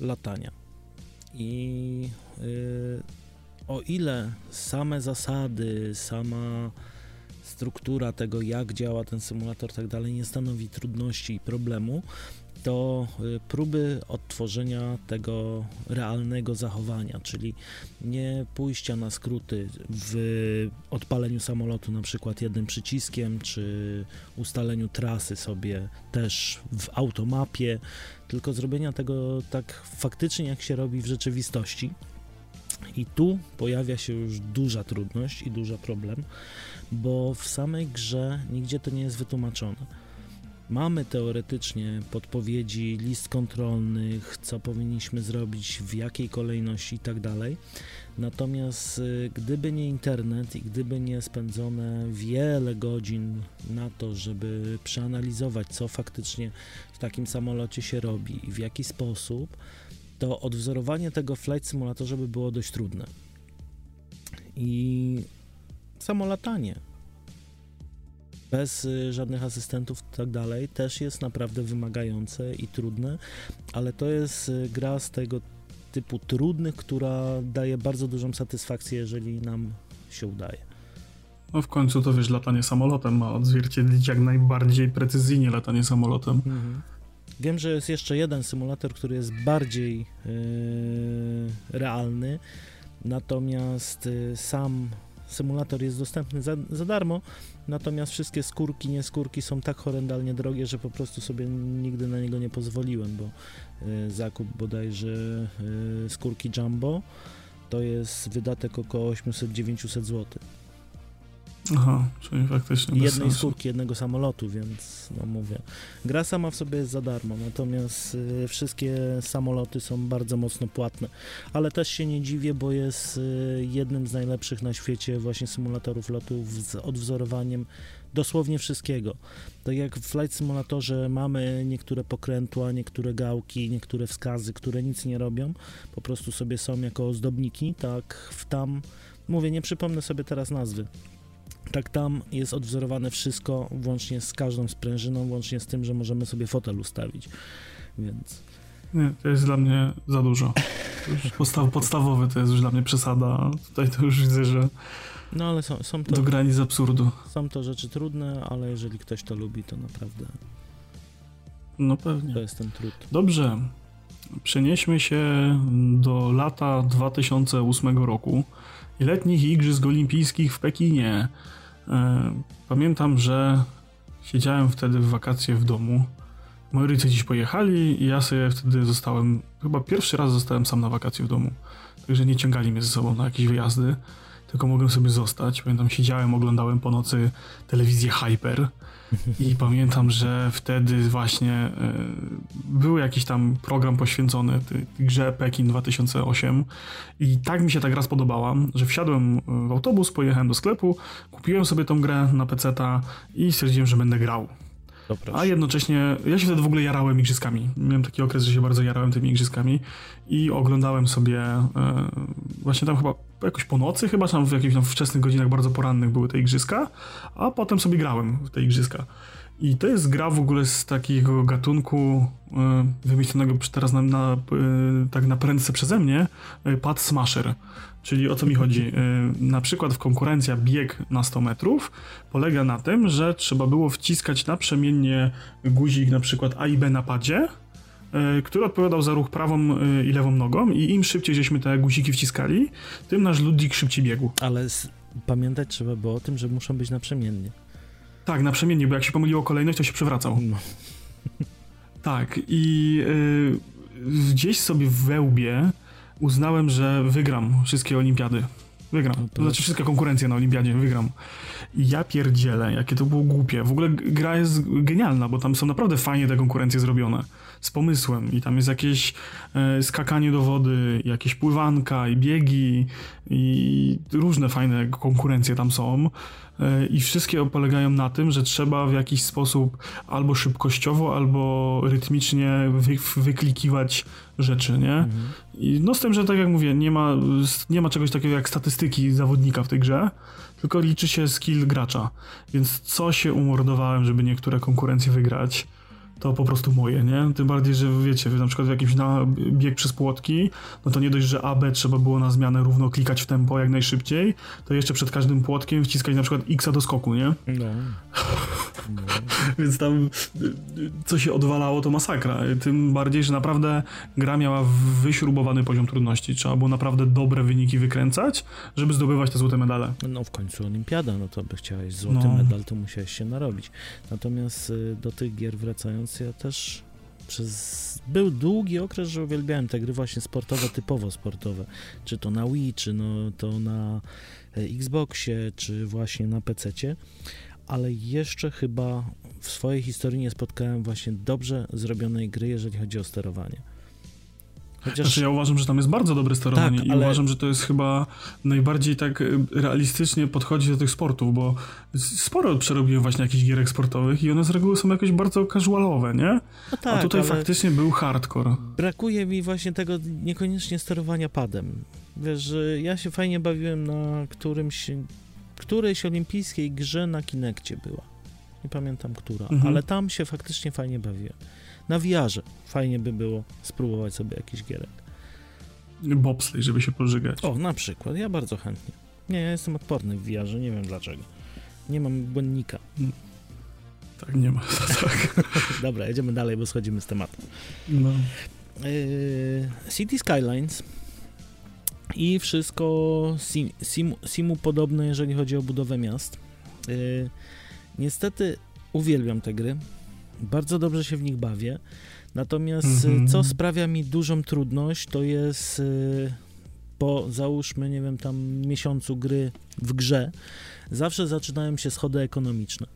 latania. I e, o ile same zasady, sama struktura tego, jak działa ten symulator, tak dalej, nie stanowi trudności i problemu, to y, próby odtworzenia tego realnego zachowania, czyli nie pójścia na skróty w odpaleniu samolotu na przykład jednym przyciskiem, czy ustaleniu trasy sobie też w automapie, tylko zrobienia tego tak faktycznie jak się robi w rzeczywistości. I tu pojawia się już duża trudność i duży problem, bo w samej grze nigdzie to nie jest wytłumaczone Mamy teoretycznie podpowiedzi, list kontrolnych, co powinniśmy zrobić, w jakiej kolejności i tak dalej. Natomiast y, gdyby nie internet i gdyby nie spędzone wiele godzin na to, żeby przeanalizować, co faktycznie w takim samolocie się robi i w jaki sposób, to odwzorowanie tego Flight Simulatorze by było dość trudne. I samo latanie bez y, żadnych asystentów i tak dalej, też jest naprawdę wymagające i trudne, ale to jest y, gra z tego typu trudnych, która daje bardzo dużą satysfakcję, jeżeli nam się udaje. No w końcu to wiesz, latanie samolotem ma odzwierciedlić jak najbardziej precyzyjnie latanie samolotem. Mhm. Wiem, że jest jeszcze jeden symulator, który jest bardziej yy, realny, natomiast yy, sam symulator jest dostępny za, za darmo, natomiast wszystkie skórki, nieskórki są tak horrendalnie drogie, że po prostu sobie nigdy na niego nie pozwoliłem, bo y, zakup bodajże y, skórki Jumbo to jest wydatek około 800-900 zł. Aha, czyli faktycznie bez jednej sensu. skórki, jednego samolotu, więc no mówię. Gra sama w sobie jest za darmo, natomiast y, wszystkie samoloty są bardzo mocno płatne. Ale też się nie dziwię, bo jest y, jednym z najlepszych na świecie właśnie symulatorów lotów z odwzorowaniem dosłownie wszystkiego. Tak jak w Flight Simulatorze mamy niektóre pokrętła, niektóre gałki, niektóre wskazy, które nic nie robią, po prostu sobie są jako ozdobniki, tak w tam, mówię, nie przypomnę sobie teraz nazwy, tak tam jest odwzorowane wszystko, włącznie z każdą sprężyną, łącznie z tym, że możemy sobie fotel ustawić, więc... Nie, to jest dla mnie za dużo. To Podstaw, podstawowy to jest już dla mnie przesada. Tutaj to już widzę, że No ale są, są, to, do granic absurdu. są to rzeczy trudne, ale jeżeli ktoś to lubi, to naprawdę No to pewnie. jest ten trud. Dobrze. Przenieśmy się do lata 2008 roku letnich Igrzysk Olimpijskich w Pekinie. E, Pamiętam, że siedziałem wtedy w wakacje w domu. Moi rodzice gdzieś pojechali i ja sobie wtedy zostałem, chyba pierwszy raz zostałem sam na wakacje w domu. Także nie ciągali mnie ze sobą na jakieś wyjazdy, tylko mogłem sobie zostać. Pamiętam, siedziałem, oglądałem po nocy telewizję Hyper i pamiętam, że wtedy właśnie e, był jakiś tam program poświęcony grze Pekin 2008 i tak mi się ta gra spodobała, że wsiadłem w autobus, pojechałem do sklepu, kupiłem sobie tą grę na PC-ta i stwierdziłem, że będę grał. To proszę. A jednocześnie, ja się wtedy w ogóle jarałem igrzyskami. Miałem taki okres, że się bardzo jarałem tymi igrzyskami i oglądałem sobie e, właśnie tam chyba jakoś po nocy, chyba tam w jakichś tam wczesnych godzinach bardzo porannych były te igrzyska, a potem sobie grałem w te igrzyska. I to jest gra w ogóle z takiego gatunku e, wymyślonego teraz na, na, e, tak na prędce przeze mnie, Pad Smasher. Czyli o co mi chodzi? E, Na przykład w konkurencja bieg na 100 metrów polega na tym, że trzeba było wciskać naprzemiennie guzik na przykład A i B na padzie, e, który odpowiadał za ruch prawą e, i lewą nogą i im szybciej żeśmy te guziki wciskali, tym nasz ludzik szybciej biegł. Ale pamiętać trzeba było o tym, że muszą być naprzemiennie. Tak, naprzemiennie, bo jak się pomyliło kolejność, to się przewracał. No. Tak, i y, gdzieś sobie w wełbie uznałem, że wygram wszystkie olimpiady. Wygram. No To znaczy wszystkie konkurencje na olimpiadzie, wygram. I ja pierdzielę, jakie to było głupie. W ogóle gra jest genialna, bo tam są naprawdę fajnie te konkurencje zrobione. Z pomysłem. I tam jest jakieś e, skakanie do wody, jakieś pływanka i biegi i różne fajne konkurencje tam są. E, I wszystkie polegają na tym, że trzeba w jakiś sposób albo szybkościowo, albo rytmicznie wy, wyklikiwać rzeczy, nie? Mhm. I no z tym, że tak jak mówię, nie ma, nie ma czegoś takiego jak statystyki zawodnika w tej grze, tylko liczy się skill gracza. Więc co się umordowałem, żeby niektóre konkurencje wygrać, to po prostu moje, nie? Tym bardziej, że wiecie, na przykład w jakimś na bieg przez płotki, no to nie dość, że AB trzeba było na zmianę równo klikać w tempo jak najszybciej, to jeszcze przed każdym płotkiem wciskać na przykład X do skoku, nie? No. no. Więc tam co się odwalało, to masakra. Tym bardziej, że naprawdę gra miała wyśrubowany poziom trudności. Trzeba było naprawdę dobre wyniki wykręcać, żeby zdobywać te złote medale. No w końcu olimpiada, no to by chciałeś złoty No. medal, to musiałeś się narobić. Natomiast y, do tych gier wracając, ja też przez... Był długi okres, że uwielbiałem te gry właśnie sportowe, typowo sportowe. Czy to na Wii, czy no, to na e, Xboxie, czy właśnie na PC-cie. Ale jeszcze chyba w swojej historii nie spotkałem właśnie dobrze zrobionej gry, jeżeli chodzi o sterowanie. Chociaż Znaczy ja uważam, że tam jest bardzo dobre sterowanie Tak, i ale- uważam, że to jest chyba najbardziej tak y, realistycznie podchodzi do tych sportów, bo sporo przerobiłem właśnie jakichś gierek sportowych i one z reguły są jakoś bardzo casualowe, nie? no tak, A tutaj faktycznie był hardcore. Brakuje mi właśnie tego niekoniecznie sterowania padem. Wiesz, ja się fajnie bawiłem na którymś, którejś olimpijskiej grze na Kinekcie była. Nie pamiętam która, Mhm. ale tam się faktycznie fajnie bawiłem. Na wiarze fajnie by było spróbować sobie jakiś gierek. Bobsleigh, żeby się pożygać. O, na przykład, ja bardzo chętnie. Nie, ja jestem odporny w wiarze, nie wiem dlaczego. Nie mam błędnika. Tak, nie ma. tak. Dobra, jedziemy dalej, bo schodzimy z tematu. No. Yy, City Skylines i wszystko sim, sim, simu podobne, jeżeli chodzi o budowę miast. Yy, niestety uwielbiam te gry, bardzo dobrze się w nich bawię, natomiast mm -hmm. co sprawia mi dużą trudność, to jest yy, po załóżmy, nie wiem, tam miesiącu gry w grze, zawsze zaczynają się schody ekonomiczne.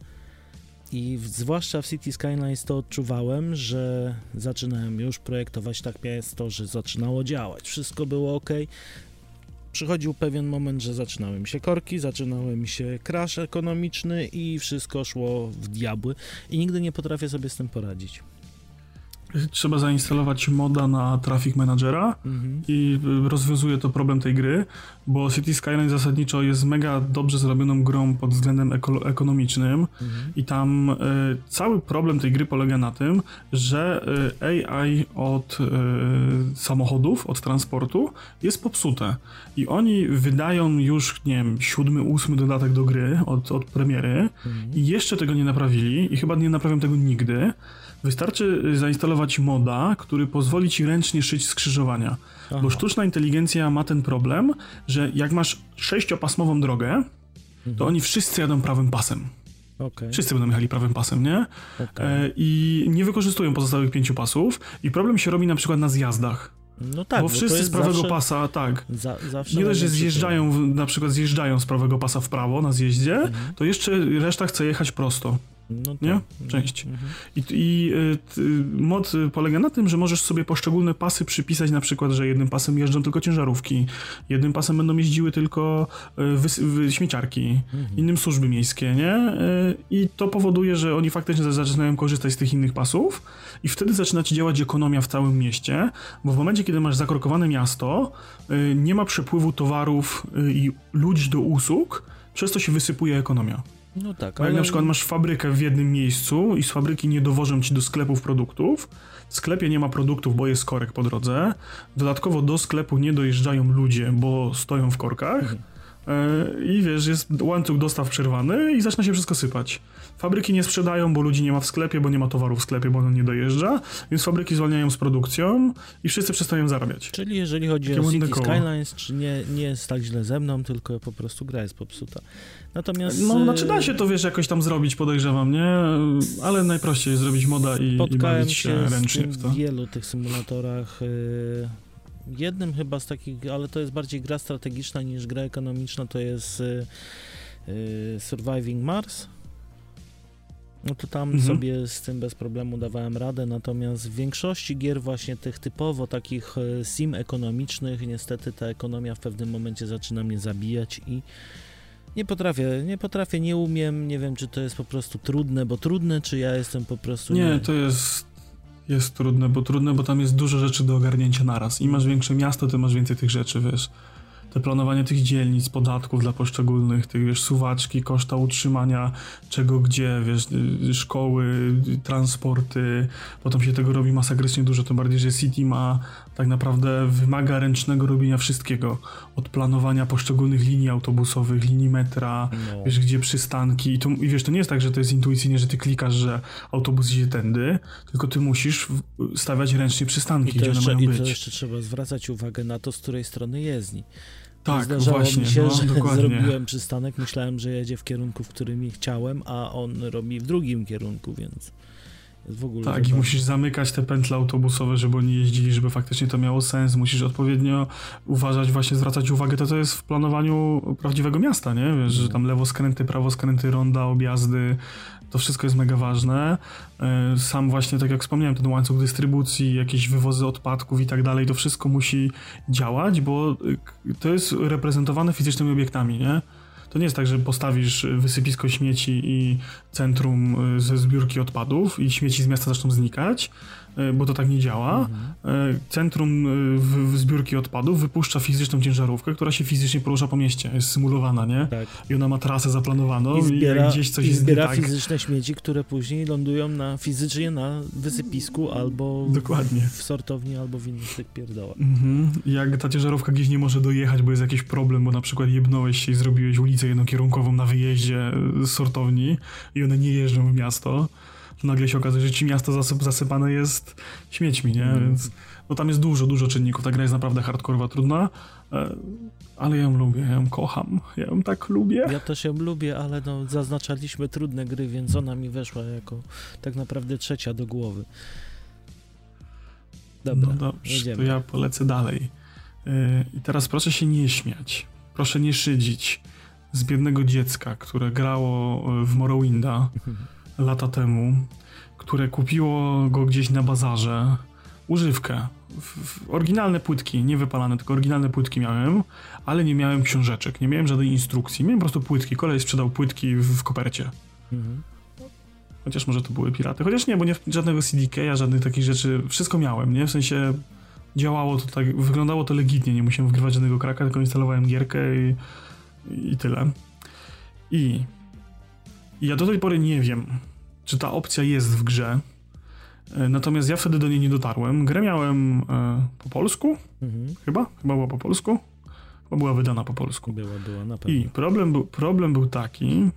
I w, zwłaszcza w City Skylines to odczuwałem, że zaczynałem już projektować tak jest to, że zaczynało działać, wszystko było ok. Przychodził pewien moment, że zaczynały mi się korki, zaczynały mi się crash ekonomiczny i wszystko szło w diabły i nigdy nie potrafię sobie z tym poradzić trzeba zainstalować moda na Traffic Managera mhm. i rozwiązuje to problem tej gry, bo City Skyline zasadniczo jest mega dobrze zrobioną grą pod względem eko ekonomicznym mhm. i tam y, cały problem tej gry polega na tym, że y, AI od y, samochodów, od transportu jest popsute i oni wydają już, nie wiem, siódmy, ósmy dodatek do gry od, od premiery mhm. i jeszcze tego nie naprawili i chyba nie naprawią tego nigdy, Wystarczy y, zainstalować moda, który pozwoli ci ręcznie szyć skrzyżowania. Aha. Bo sztuczna inteligencja ma ten problem, że jak masz sześciopasmową drogę, mhm. to oni wszyscy jadą prawym pasem. Okay. Wszyscy będą jechali prawym pasem, nie? Okay. E, I nie wykorzystują pozostałych pięciu pasów. I problem się robi na przykład na zjazdach. No tak, bo wszyscy z prawego zawsze, pasa, tak. Za, nie dość, że zjeżdżają, na przykład zjeżdżają z prawego pasa w prawo na zjeździe, mhm. to jeszcze reszta chce jechać prosto. No tak. Nie? Część. Mhm. I, i y, mod polega na tym, że możesz sobie poszczególne pasy przypisać, na przykład, że jednym pasem jeżdżą tylko ciężarówki, jednym pasem będą jeździły tylko y, śmieciarki, mhm. innym służby miejskie, nie? Y, I to powoduje, że oni faktycznie zaczynają korzystać z tych innych pasów i wtedy zaczyna ci działać ekonomia w całym mieście, bo w momencie, kiedy masz zakrokowane miasto, nie ma przepływu towarów i ludzi do usług, przez to się wysypuje ekonomia. No tak, ale... jak na przykład masz fabrykę w jednym miejscu i z fabryki nie dowożą ci do sklepów produktów, w sklepie nie ma produktów, bo jest korek po drodze, dodatkowo do sklepu nie dojeżdżają ludzie, bo stoją w korkach, mhm. E, i wiesz, jest łańcuch dostaw przerwany i zaczyna się wszystko sypać. Fabryki nie sprzedają, bo ludzi nie ma w sklepie, bo nie ma towaru w sklepie, bo on nie dojeżdża, więc fabryki zwalniają z produkcją i wszyscy przestają zarabiać. Czyli jeżeli chodzi Takie o City. Skylines, czy nie, nie jest tak źle ze mną, tylko po prostu gra jest popsuta. Natomiast... No, znaczy da się to, wiesz, jakoś tam zrobić, podejrzewam, nie? Ale najprościej jest zrobić moda i, i bawić się, ręcznie w to. w wielu tych symulatorach... Yy jednym chyba z takich, ale to jest bardziej gra strategiczna niż gra ekonomiczna, to jest y, y, Surviving Mars. No to tam mhm. sobie z tym bez problemu dawałem radę, natomiast w większości gier właśnie tych typowo takich y, sim ekonomicznych, niestety ta ekonomia w pewnym momencie zaczyna mnie zabijać i nie potrafię, nie potrafię, nie umiem, nie wiem czy to jest po prostu trudne, bo trudne, czy ja jestem po prostu... Nie, nie... to jest jest trudne, bo trudne, bo tam jest dużo rzeczy do ogarnięcia naraz. Im masz większe miasto, tym masz więcej tych rzeczy, wiesz te planowanie tych dzielnic, podatków dla poszczególnych, tych, wiesz, suwaczki, koszta utrzymania, czego gdzie, wiesz, y, szkoły, transporty, potem się tego robi masakrycznie dużo, to bardziej, że City ma tak naprawdę wymaga ręcznego robienia wszystkiego, od planowania poszczególnych linii autobusowych, linii metra, no. wiesz, gdzie przystanki i, to, i wiesz, to nie jest tak, że to jest intuicyjnie, że ty klikasz, że autobus idzie tędy, tylko ty musisz stawiać ręcznie przystanki, gdzie jeszcze, one mają być. I to jeszcze trzeba zwracać uwagę na to, z której strony jezdni. Tak, Zdarzało właśnie, mi się, no, że dokładnie. zrobiłem przystanek, myślałem, że jedzie w kierunku, w którym chciałem, a on robi w drugim kierunku, więc w ogóle... Tak, i musisz zamykać te pętle autobusowe, żeby oni jeździli, żeby faktycznie to miało sens, musisz odpowiednio uważać, właśnie zwracać uwagę, to to jest w planowaniu prawdziwego miasta, nie? Wiesz, że tam lewo skręty, prawo skręty, ronda, objazdy, to wszystko jest mega ważne. E, sam właśnie, tak jak wspomniałem, ten łańcuch dystrybucji, jakieś wywozy odpadków i tak dalej, to wszystko musi działać, bo e, to jest reprezentowane fizycznymi obiektami, nie? To nie jest tak, że postawisz wysypisko śmieci i centrum e, ze zbiórki odpadów i śmieci z miasta zaczną znikać, bo to tak nie działa. Mhm. E, centrum e, zbiórki odpadów wypuszcza fizyczną ciężarówkę, która się fizycznie porusza po mieście, jest symulowana, nie? Tak. I ona ma trasę zaplanowaną i, zbiera, i gdzieś coś i jest zbiera tak. fizyczne śmieci, które później lądują na, fizycznie na wysypisku albo Dokładnie. W, w sortowni, albo w innych tych pierdołach. Mhm. Jak ta ciężarówka gdzieś nie może dojechać, bo jest jakiś problem, bo na przykład jebnąłeś się i zrobiłeś ulicę jednokierunkową na wyjeździe z sortowni i one nie jeżdżą w miasto, nagle się okazuje, że ci miasto zasyp, zasypane jest śmiećmi, nie? Mm. Więc no tam jest dużo, dużo czynników. Ta gra jest naprawdę hardkorowa, trudna, e, ale ja ją lubię, ja ją kocham, ja ją tak lubię. Ja też ją lubię, ale no, zaznaczaliśmy trudne gry, więc ona mi weszła jako tak naprawdę trzecia do głowy. Dobra, no dobrze, jedziemy. to ja polecę dalej. E, I teraz proszę się nie śmiać, proszę nie szydzić z biednego dziecka, które grało e, w Morrowinda lata temu, które kupiło go gdzieś na bazarze, używkę, oryginalne płytki, nie wypalane, tylko oryginalne płytki miałem, ale nie miałem książeczek, nie miałem żadnej instrukcji, miałem po prostu płytki, kolej sprzedał płytki w, w kopercie. Mhm. Chociaż może to były piraty, chociaż nie, bo nie żadnego CDK, żadnych takich rzeczy, wszystko miałem, nie? W sensie działało to tak, wyglądało to legitnie, nie musiałem wgrywać żadnego kraka, tylko instalowałem gierkę i, i tyle. I ja do tej pory nie wiem, czy ta opcja jest w grze, e, natomiast ja wtedy do niej nie dotarłem. Grę miałem e, po polsku, Mhm. chyba, chyba była po polsku, chyba była wydana po polsku. Była, była, na pewno. I problem był, problem był taki,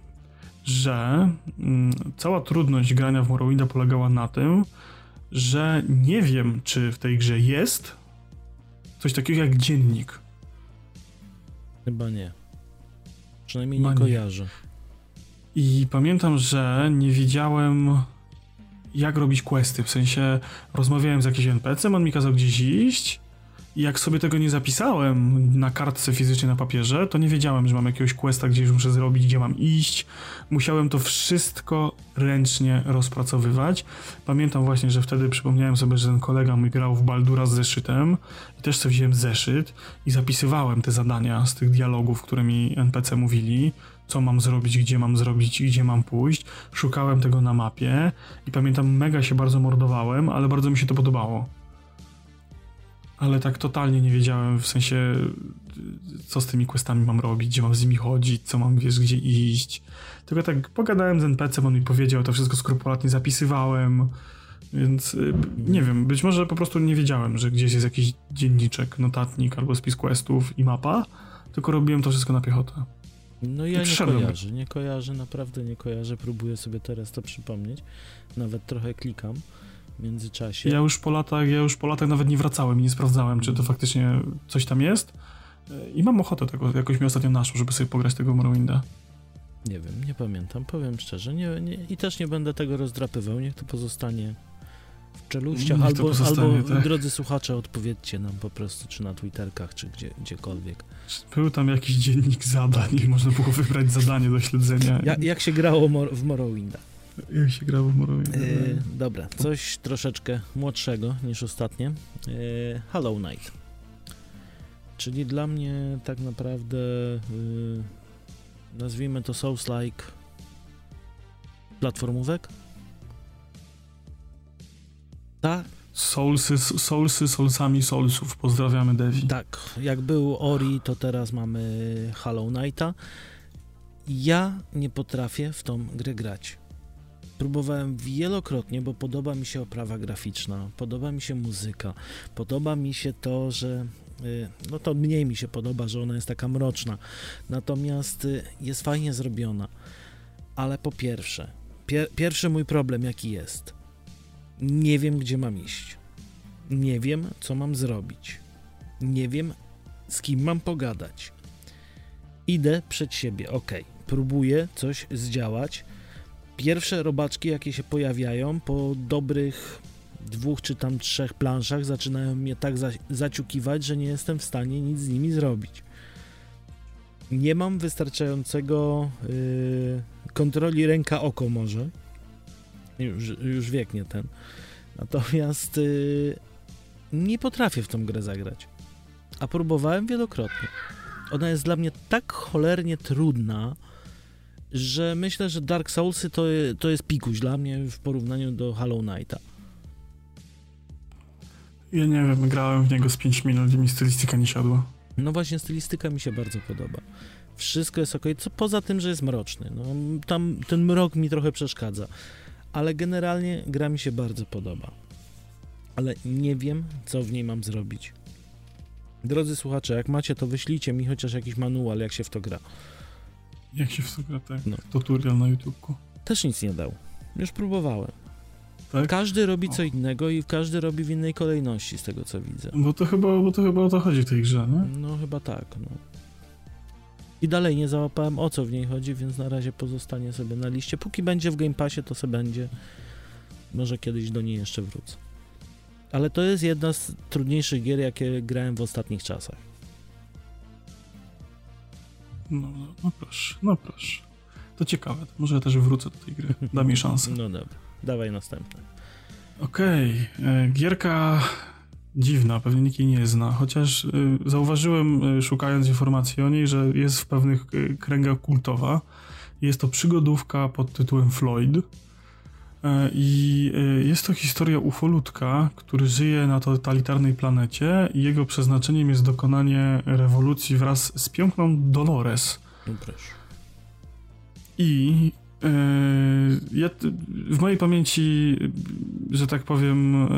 że mm, cała trudność grania w Morrowinda polegała na tym, że nie wiem, czy w tej grze jest coś takiego jak dziennik. Chyba nie. Przynajmniej Chyba nie nie. I pamiętam, że nie wiedziałem, jak robić questy. W sensie rozmawiałem z jakimś NPC-em, on mi kazał gdzieś iść. I jak sobie tego nie zapisałem na kartce fizycznie na papierze, to nie wiedziałem, że mam jakiegoś questa gdzieś muszę zrobić, gdzie mam iść. Musiałem to wszystko ręcznie rozpracowywać. Pamiętam właśnie, że wtedy przypomniałem sobie, że ten kolega mój grał w Baldura z zeszytem i też sobie wziąłem zeszyt i zapisywałem te zadania z tych dialogów, które mi NPC mówili co mam zrobić, gdzie mam zrobić i gdzie mam pójść. Szukałem tego na mapie i pamiętam, mega się bardzo mordowałem, ale bardzo mi się to podobało. Ale tak totalnie nie wiedziałem, w sensie, co z tymi questami mam robić, gdzie mam z nimi chodzić, co mam, wiesz, gdzie iść. Tylko tak pogadałem z NPC, on mi powiedział, to wszystko skrupulatnie zapisywałem, więc y, nie wiem, być może po prostu nie wiedziałem, że gdzieś jest jakiś dzienniczek, notatnik albo spis questów i mapa, tylko robiłem to wszystko na piechotę. No ja nie kojarzę, nie kojarzę, naprawdę nie kojarzę. Próbuję sobie teraz to przypomnieć. Nawet trochę klikam w międzyczasie. Ja już po latach, ja już po latach nawet nie wracałem i nie sprawdzałem, czy to faktycznie coś tam jest. I mam ochotę tego, jakoś mi ostatnio naszło, żeby sobie pograć tego Morrowinda. Nie wiem, nie pamiętam, powiem szczerze. Nie, nie, I też nie będę tego rozdrapywał, niech to pozostanie w czeluściach, Niech albo, albo tak. drodzy słuchacze, odpowiedzcie nam po prostu, czy na Twitterkach, czy gdzie, gdziekolwiek. Był tam jakiś dziennik zadań i można było wybrać zadanie do śledzenia. Ja, jak się grało w Morrowinda? Jak się grało w Morrowinda? Yy, dobra, coś troszeczkę młodszego niż ostatnie. Yy, Hollow Knight. Czyli dla mnie tak naprawdę yy, nazwijmy to Souls-like platformówek. Tak, Soulsy, soulsy, soulsami soulsów. Pozdrawiamy Devi. tak. Jak był Ori, to teraz mamy Hollow Knighta. Ja nie potrafię w tą grę grać. Próbowałem wielokrotnie, bo podoba mi się oprawa graficzna, podoba mi się muzyka, podoba mi się to, że. y, No to mniej mi się podoba, że ona jest taka mroczna. Natomiast y, jest fajnie zrobiona. Ale po pierwsze, pier pierwszy mój problem jaki jest? Nie wiem, gdzie mam iść. Nie wiem, co mam zrobić. Nie wiem, z kim mam pogadać. Idę przed siebie, ok. Próbuję coś zdziałać. Pierwsze robaczki, jakie się pojawiają, po dobrych dwóch czy tam trzech planszach, zaczynają mnie tak za zaciukiwać, że nie jestem w stanie nic z nimi zrobić. Nie mam wystarczającego yy, kontroli ręka-oko może. Już, już wiek nie ten. Natomiast yy, nie potrafię w tą grę zagrać. A próbowałem wielokrotnie. Ona jest dla mnie tak cholernie trudna, że myślę, że Dark Soulsy to, to jest pikuś dla mnie w porównaniu do Hollow Knighta. Ja nie wiem, grałem w niego z 5 minut i mi stylistyka nie siadła. No właśnie, stylistyka mi się bardzo podoba. Wszystko jest ok, co poza tym, że jest mroczny. No, tam ten mrok mi trochę przeszkadza. Ale generalnie gra mi się bardzo podoba. Ale nie wiem, co w niej mam zrobić. Drodzy słuchacze, jak macie, to wyślijcie mi chociaż jakiś manual, jak się w to gra. Jak się w to gra, tak? No. Tutorial na YouTubeku. Też nic nie dał. Już próbowałem. Tak? Każdy robi co innego i każdy robi w innej kolejności, z tego co widzę. Bo to chyba, bo to chyba o to chodzi w tej grze, nie? No chyba tak, no. I dalej nie załapałem o co w niej chodzi, więc na razie pozostanie sobie na liście. Póki będzie w Game Passie, to sobie będzie. Może kiedyś do niej jeszcze wrócę. Ale to jest jedna z trudniejszych gier, jakie grałem w ostatnich czasach. No, no proszę, no proszę. To ciekawe, może ja też wrócę do tej gry. Da mi szansę. No dobra, dawaj następne. Okej, okay. E, gierka dziwna, pewnie nikt jej nie zna, chociaż y, zauważyłem, y, szukając informacji o niej, że jest w pewnych y, kręgach kultowa. Jest to przygodówka pod tytułem Floyd. I jest to historia ufolutka, który żyje na totalitarnej planecie i jego przeznaczeniem jest dokonanie rewolucji wraz z piękną Dolores. I ja, w mojej pamięci, że tak powiem,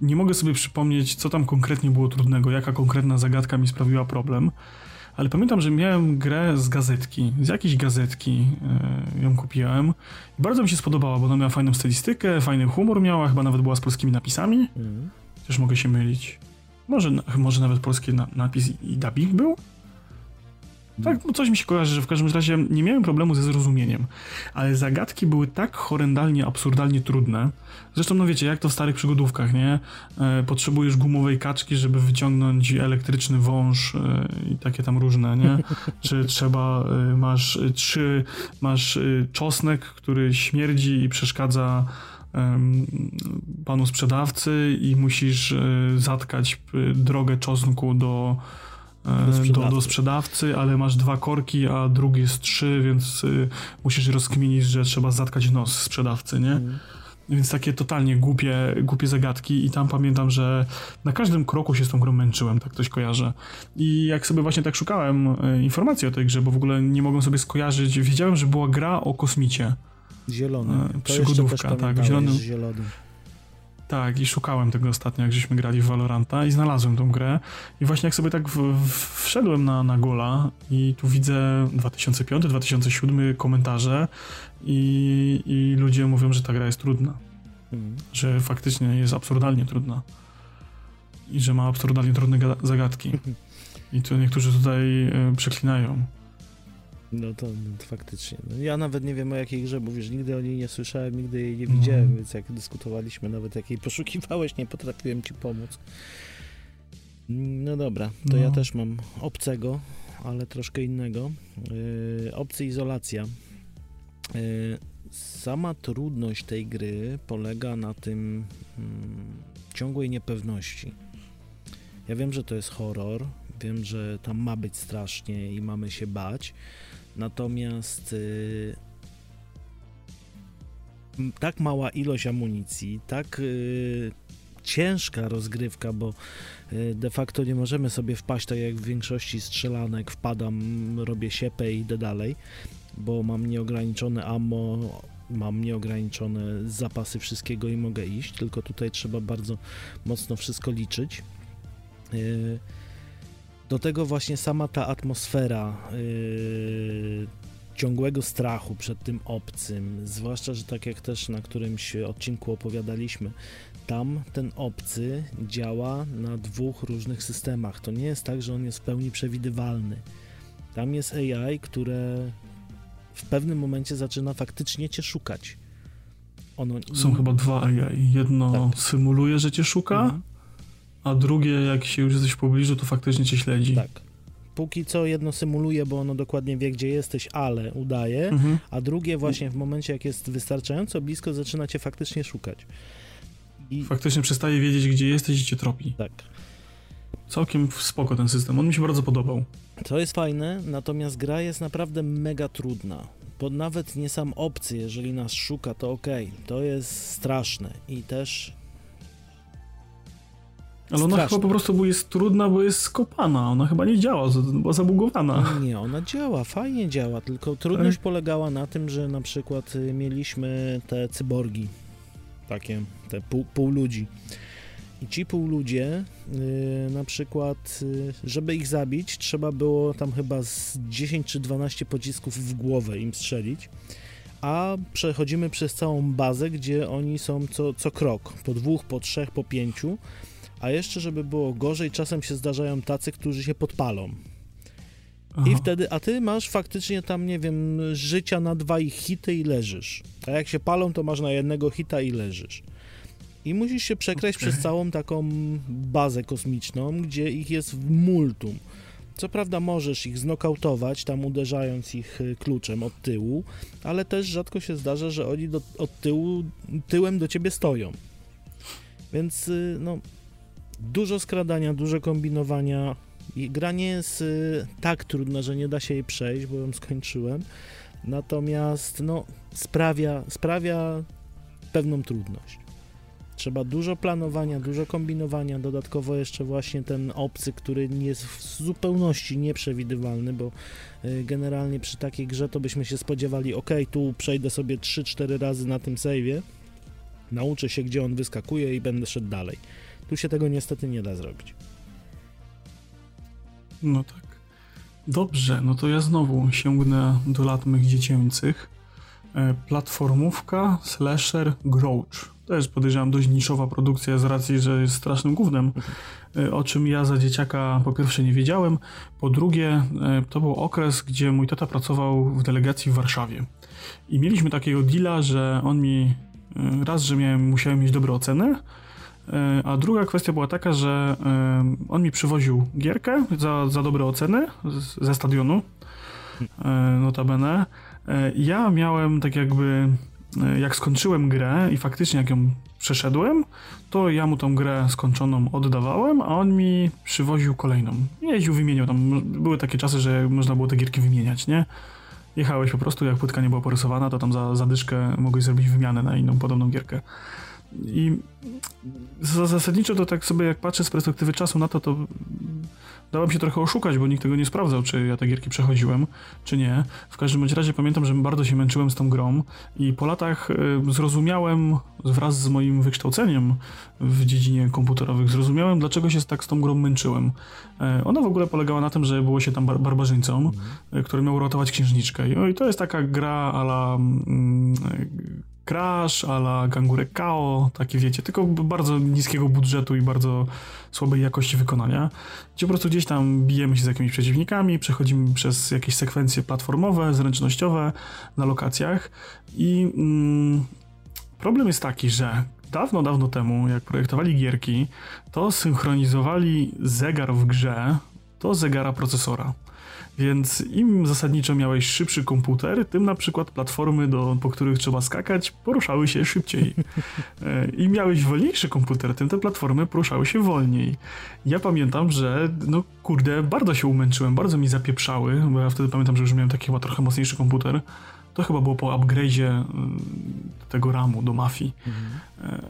nie mogę sobie przypomnieć, co tam konkretnie było trudnego, jaka konkretna zagadka mi sprawiła problem, ale pamiętam, że miałem grę z gazetki, z jakiejś gazetki yy, ją kupiłem i bardzo mi się spodobała, bo ona miała fajną stylistykę, fajny humor miała, chyba nawet była z polskimi napisami, mm. też mogę się mylić. Może, może nawet polski na, napis i dubbing był? Tak, coś mi się kojarzy, że w każdym razie nie miałem problemu ze zrozumieniem, ale zagadki były tak horrendalnie, absurdalnie trudne. Zresztą, no wiecie, jak to w starych przygodówkach, nie? E, potrzebujesz gumowej kaczki, żeby wyciągnąć elektryczny wąż e, i takie tam różne, nie? Czy trzeba, e, masz trzy, masz czosnek, który śmierdzi i przeszkadza panu sprzedawcy i musisz zatkać drogę czosnku do do sprzedawcy. Do, do sprzedawcy. ale masz dwa korki, a drugi jest trzy, więc y, musisz rozkminić, że trzeba zatkać nos sprzedawcy, nie? Mm. Więc takie totalnie głupie, głupie zagadki i tam pamiętam, że na każdym kroku się z tą grą męczyłem, tak ktoś kojarzę. I jak sobie właśnie tak szukałem y, informacji o tej grze, bo w ogóle nie mogłem sobie skojarzyć, wiedziałem, że była gra o kosmicie. Zielony. Y, przygodówka, tak, zielony. zielony. Tak, i szukałem tego ostatnio, jak żeśmy grali w Valoranta i znalazłem tą grę. I właśnie jak sobie tak w, w, wszedłem na, na Gola i tu widzę 2005-2007 komentarze i, i ludzie mówią, że ta gra jest trudna. Mhm. Że faktycznie jest absurdalnie trudna. I że ma absurdalnie trudne zagadki. I to niektórzy tutaj y, przeklinają. No to, no, to faktycznie. No, ja nawet nie wiem o jakiej grze, bo wiesz, nigdy o niej nie słyszałem, nigdy jej nie widziałem, mm. więc jak dyskutowaliśmy, nawet jak jej poszukiwałeś, nie potrafiłem ci pomóc. No dobra, to no. ja też mam obcego, ale troszkę innego. Yy, obcy izolacja. Yy, sama trudność tej gry polega na tym yy, ciągłej niepewności. Ja wiem, że to jest horror, wiem, że tam ma być strasznie i mamy się bać, Natomiast y, tak mała ilość amunicji, tak y, ciężka rozgrywka, bo y, de facto nie możemy sobie wpaść tak jak w większości strzelanek, wpadam, robię siepę i idę dalej, bo mam nieograniczone ammo, mam nieograniczone zapasy wszystkiego i mogę iść, tylko tutaj trzeba bardzo mocno wszystko liczyć. Do tego właśnie sama ta atmosfera yy, ciągłego strachu przed tym obcym, zwłaszcza, że tak jak też na którymś odcinku opowiadaliśmy, tam ten obcy działa na dwóch różnych systemach. To nie jest tak, że on jest w pełni przewidywalny. Tam jest AI, które w pewnym momencie zaczyna faktycznie cię szukać. Ono... Są chyba dwa AI. Jedno tak. symuluje, że cię szuka, mhm a drugie, jak się już jesteś w pobliżu, to faktycznie cię śledzi. Tak. Póki co jedno symuluje, bo ono dokładnie wie, gdzie jesteś, ale udaje, mhm. a drugie właśnie w momencie, jak jest wystarczająco blisko, zaczyna cię faktycznie szukać. I... Faktycznie przestaje wiedzieć, gdzie jesteś i cię tropi. Tak. Całkiem spoko ten system, on mi się bardzo podobał. To jest fajne, natomiast gra jest naprawdę mega trudna. Bo nawet nie sam obcy, jeżeli nas szuka, to ok, to jest straszne i też ale ona chyba po prostu jest trudna, bo jest skopana. Ona chyba nie działa, była zabugowana. Nie, ona działa, fajnie działa, tylko trudność tak. polegała na tym, że na przykład y, mieliśmy te cyborgi, takie, te pół, pół ludzi. I ci półludzie, yy, na przykład, yy, żeby ich zabić, trzeba było tam chyba z 10 czy 12 pocisków w głowę im strzelić a przechodzimy przez całą bazę, gdzie oni są co, co krok, po dwóch, po trzech, po pięciu, a jeszcze, żeby było gorzej, czasem się zdarzają tacy, którzy się podpalą. Aha. I wtedy, a ty masz faktycznie tam, nie wiem, życia na dwa ich hity i leżysz. A jak się palą, to masz na jednego hita i leżysz. I musisz się przekraść okay. przez całą taką bazę kosmiczną, gdzie ich jest w multum. Co prawda możesz ich znokautować, tam uderzając ich y, kluczem od tyłu, ale też rzadko się zdarza, że oni do, od tyłu, tyłem do ciebie stoją. Więc y, no, dużo skradania, dużo kombinowania. I gra nie jest y, tak trudna, że nie da się jej przejść, bo ją skończyłem. Natomiast no, sprawia, sprawia pewną trudność. Trzeba dużo planowania, dużo kombinowania, dodatkowo jeszcze właśnie ten obcy, który jest w zupełności nieprzewidywalny, bo y, generalnie przy takiej grze to byśmy się spodziewali, ok, tu przejdę sobie 3-4 razy na tym save'ie, nauczę się, gdzie on wyskakuje i będę szedł dalej. Tu się tego niestety nie da zrobić. No tak. Dobrze, no to ja znowu sięgnę do lat mych dziecięcych. E, platformówka, slasher, Grouch. Jest podejrzewam dość niszowa produkcja z racji, że jest strasznym głównym, e, o czym ja za dzieciaka po pierwsze nie wiedziałem, po drugie e, to był okres, gdzie mój tata pracował w delegacji w Warszawie. I mieliśmy takiego deala, że on mi raz, że miałem, musiałem mieć dobre oceny, a druga kwestia była taka, że on mi przywoził gierkę za, za dobre oceny ze stadionu, notabene, E, ja miałem tak jakby, e, jak skończyłem grę i faktycznie jak ją przeszedłem, to ja mu tą grę skończoną oddawałem, a on mi przywoził kolejną. Jeździł, wymieniał. Tam były takie czasy, że można było te gierki wymieniać, nie? Jechałeś po prostu, jak płytka nie była porysowana, to tam za zadyszkę mogłeś zrobić wymianę na inną podobną gierkę. I zasadniczo to tak sobie jak patrzę z perspektywy czasu na to, to dałem się trochę oszukać, bo nikt tego nie sprawdzał, czy ja te gierki przechodziłem, czy nie. W każdym bądź razie pamiętam, że bardzo się męczyłem z tą grą i po latach y, zrozumiałem wraz z moim wykształceniem w dziedzinie komputerowych, zrozumiałem, dlaczego się tak z tą grą męczyłem. E, ona w ogóle polegała na tym, że było się tam bar barbarzyńcą, mhm. który miał uratować księżniczkę. I to jest taka gra ala mm, Crash, a la Gangurek Kao, takie wiecie, tylko bardzo niskiego budżetu i bardzo słabej jakości wykonania, gdzie po prostu gdzieś tam bijemy się z jakimiś przeciwnikami, przechodzimy przez jakieś sekwencje platformowe, zręcznościowe na lokacjach i mm, problem jest taki, że dawno, dawno temu, jak projektowali gierki, to synchronizowali zegar w grze do zegara procesora. Więc im zasadniczo miałeś szybszy komputer, tym na przykład platformy, do, po których trzeba skakać, poruszały się szybciej. E, I miałeś wolniejszy komputer, tym te platformy poruszały się wolniej. Ja pamiętam, że no kurde, bardzo się umęczyłem, bardzo mi zapieprzały, bo ja wtedy pamiętam, że już miałem taki chyba trochę mocniejszy komputer. To chyba było po upgrade'zie mm, tego RAMu do Mafii. Mhm.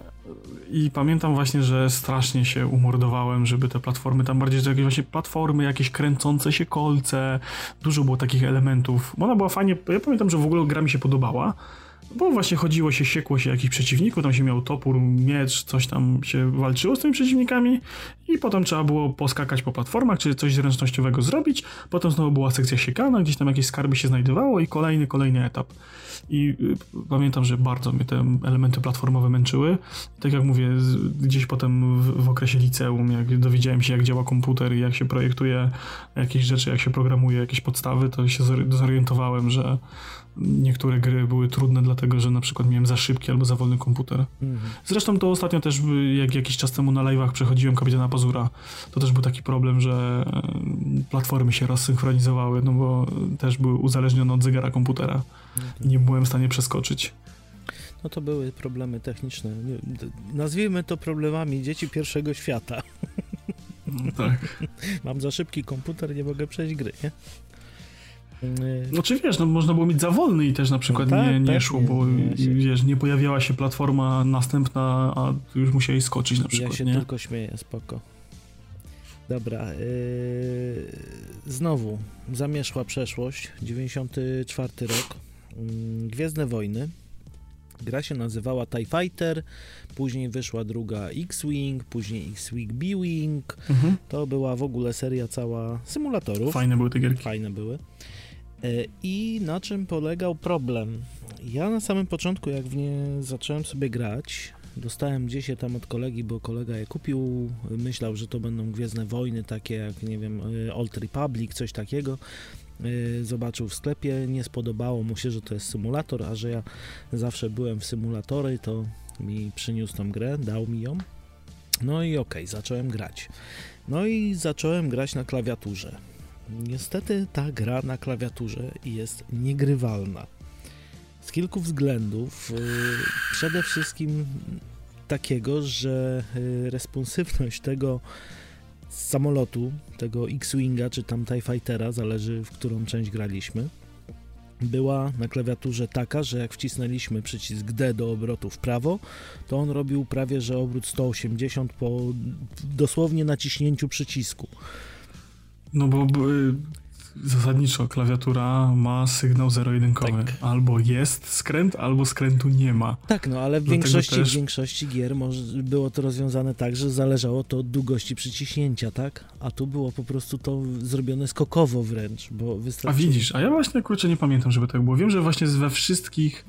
I pamiętam właśnie, że strasznie się umordowałem, żeby te platformy, tam bardziej jakieś właśnie platformy, jakieś kręcące się kolce, dużo było takich elementów. Ona była fajnie, ja pamiętam, że w ogóle gra mi się podobała, bo właśnie chodziło się, siekło się jakichś przeciwników, tam się miał topór, miecz, coś tam się walczyło z tymi przeciwnikami i potem trzeba było poskakać po platformach, czy coś zręcznościowego zrobić, potem znowu była sekcja siekana, gdzieś tam jakieś skarby się znajdowało i kolejny, kolejny etap. I y, pamiętam, że bardzo mnie te elementy platformowe męczyły. Tak jak mówię, gdzieś potem w, w okresie liceum, jak dowiedziałem się, jak działa komputer i jak się projektuje jakieś rzeczy, jak się programuje jakieś podstawy, to się zorientowałem, że niektóre gry były trudne, dlatego że na przykład miałem za szybki albo za wolny komputer. Mhm. Zresztą to ostatnio też, jak jakiś czas temu na live'ach przechodziłem Kapitana Pazura, to też był taki problem, że e, platformy się rozsynchronizowały, no bo też były uzależnione od zegara komputera i nie byłem w stanie przeskoczyć. No to były problemy techniczne. Nazwijmy to problemami dzieci pierwszego świata. No tak. Mam za szybki komputer, nie mogę przejść gry, nie? No czy wiesz, no można było mieć za wolny i też na przykład no tak, nie, nie tak, szło, bo nie, wiesz, nie pojawiała się platforma następna, a już musiałeś skoczyć na przykład, Ja się nie? tylko śmieję, spoko. Dobra, yy, znowu zamierzchła przeszłość, 94 rok, yy, Gwiezdne Wojny, gra się nazywała TIE Fighter, później wyszła druga X-Wing, później X-Wing B-Wing, mhm. to była w ogóle seria cała symulatorów. Fajne były te gierki. Fajne były. E, I na czym polegał problem Ja na samym początku, jak w nie zacząłem sobie grać, dostałem gdzieś je tam od kolegi, bo kolega je kupił, myślał, że to będą Gwiezdne Wojny, takie jak, nie wiem, y, Old Republic, coś takiego. Y, zobaczył w sklepie, nie spodobało mu się, że to jest symulator, a że ja zawsze byłem w symulatory, to mi przyniósł tą grę, dał mi ją. No i okej, okay, zacząłem grać. No i zacząłem grać na klawiaturze. Niestety ta gra na klawiaturze jest niegrywalna. Z kilku względów. Y, przede wszystkim takiego, że y, responsywność tego samolotu, tego X-Winga czy tam TIE Fightera, zależy w którą część graliśmy, była na klawiaturze taka, że jak wcisnęliśmy przycisk D do obrotu w prawo, to on robił prawie że obrót 180 po dosłownie naciśnięciu przycisku. No bo zasadniczo klawiatura ma sygnał zero-jedynkowy. Tak. Albo jest skręt, albo skrętu nie ma. Tak, no ale w większości, też... w większości gier może, było to rozwiązane tak, że zależało to od długości przyciśnięcia, tak? A tu było po prostu to zrobione skokowo wręcz, bo wystarczy... A widzisz, a ja właśnie kurczę nie pamiętam, żeby tak było. Wiem, że właśnie we wszystkich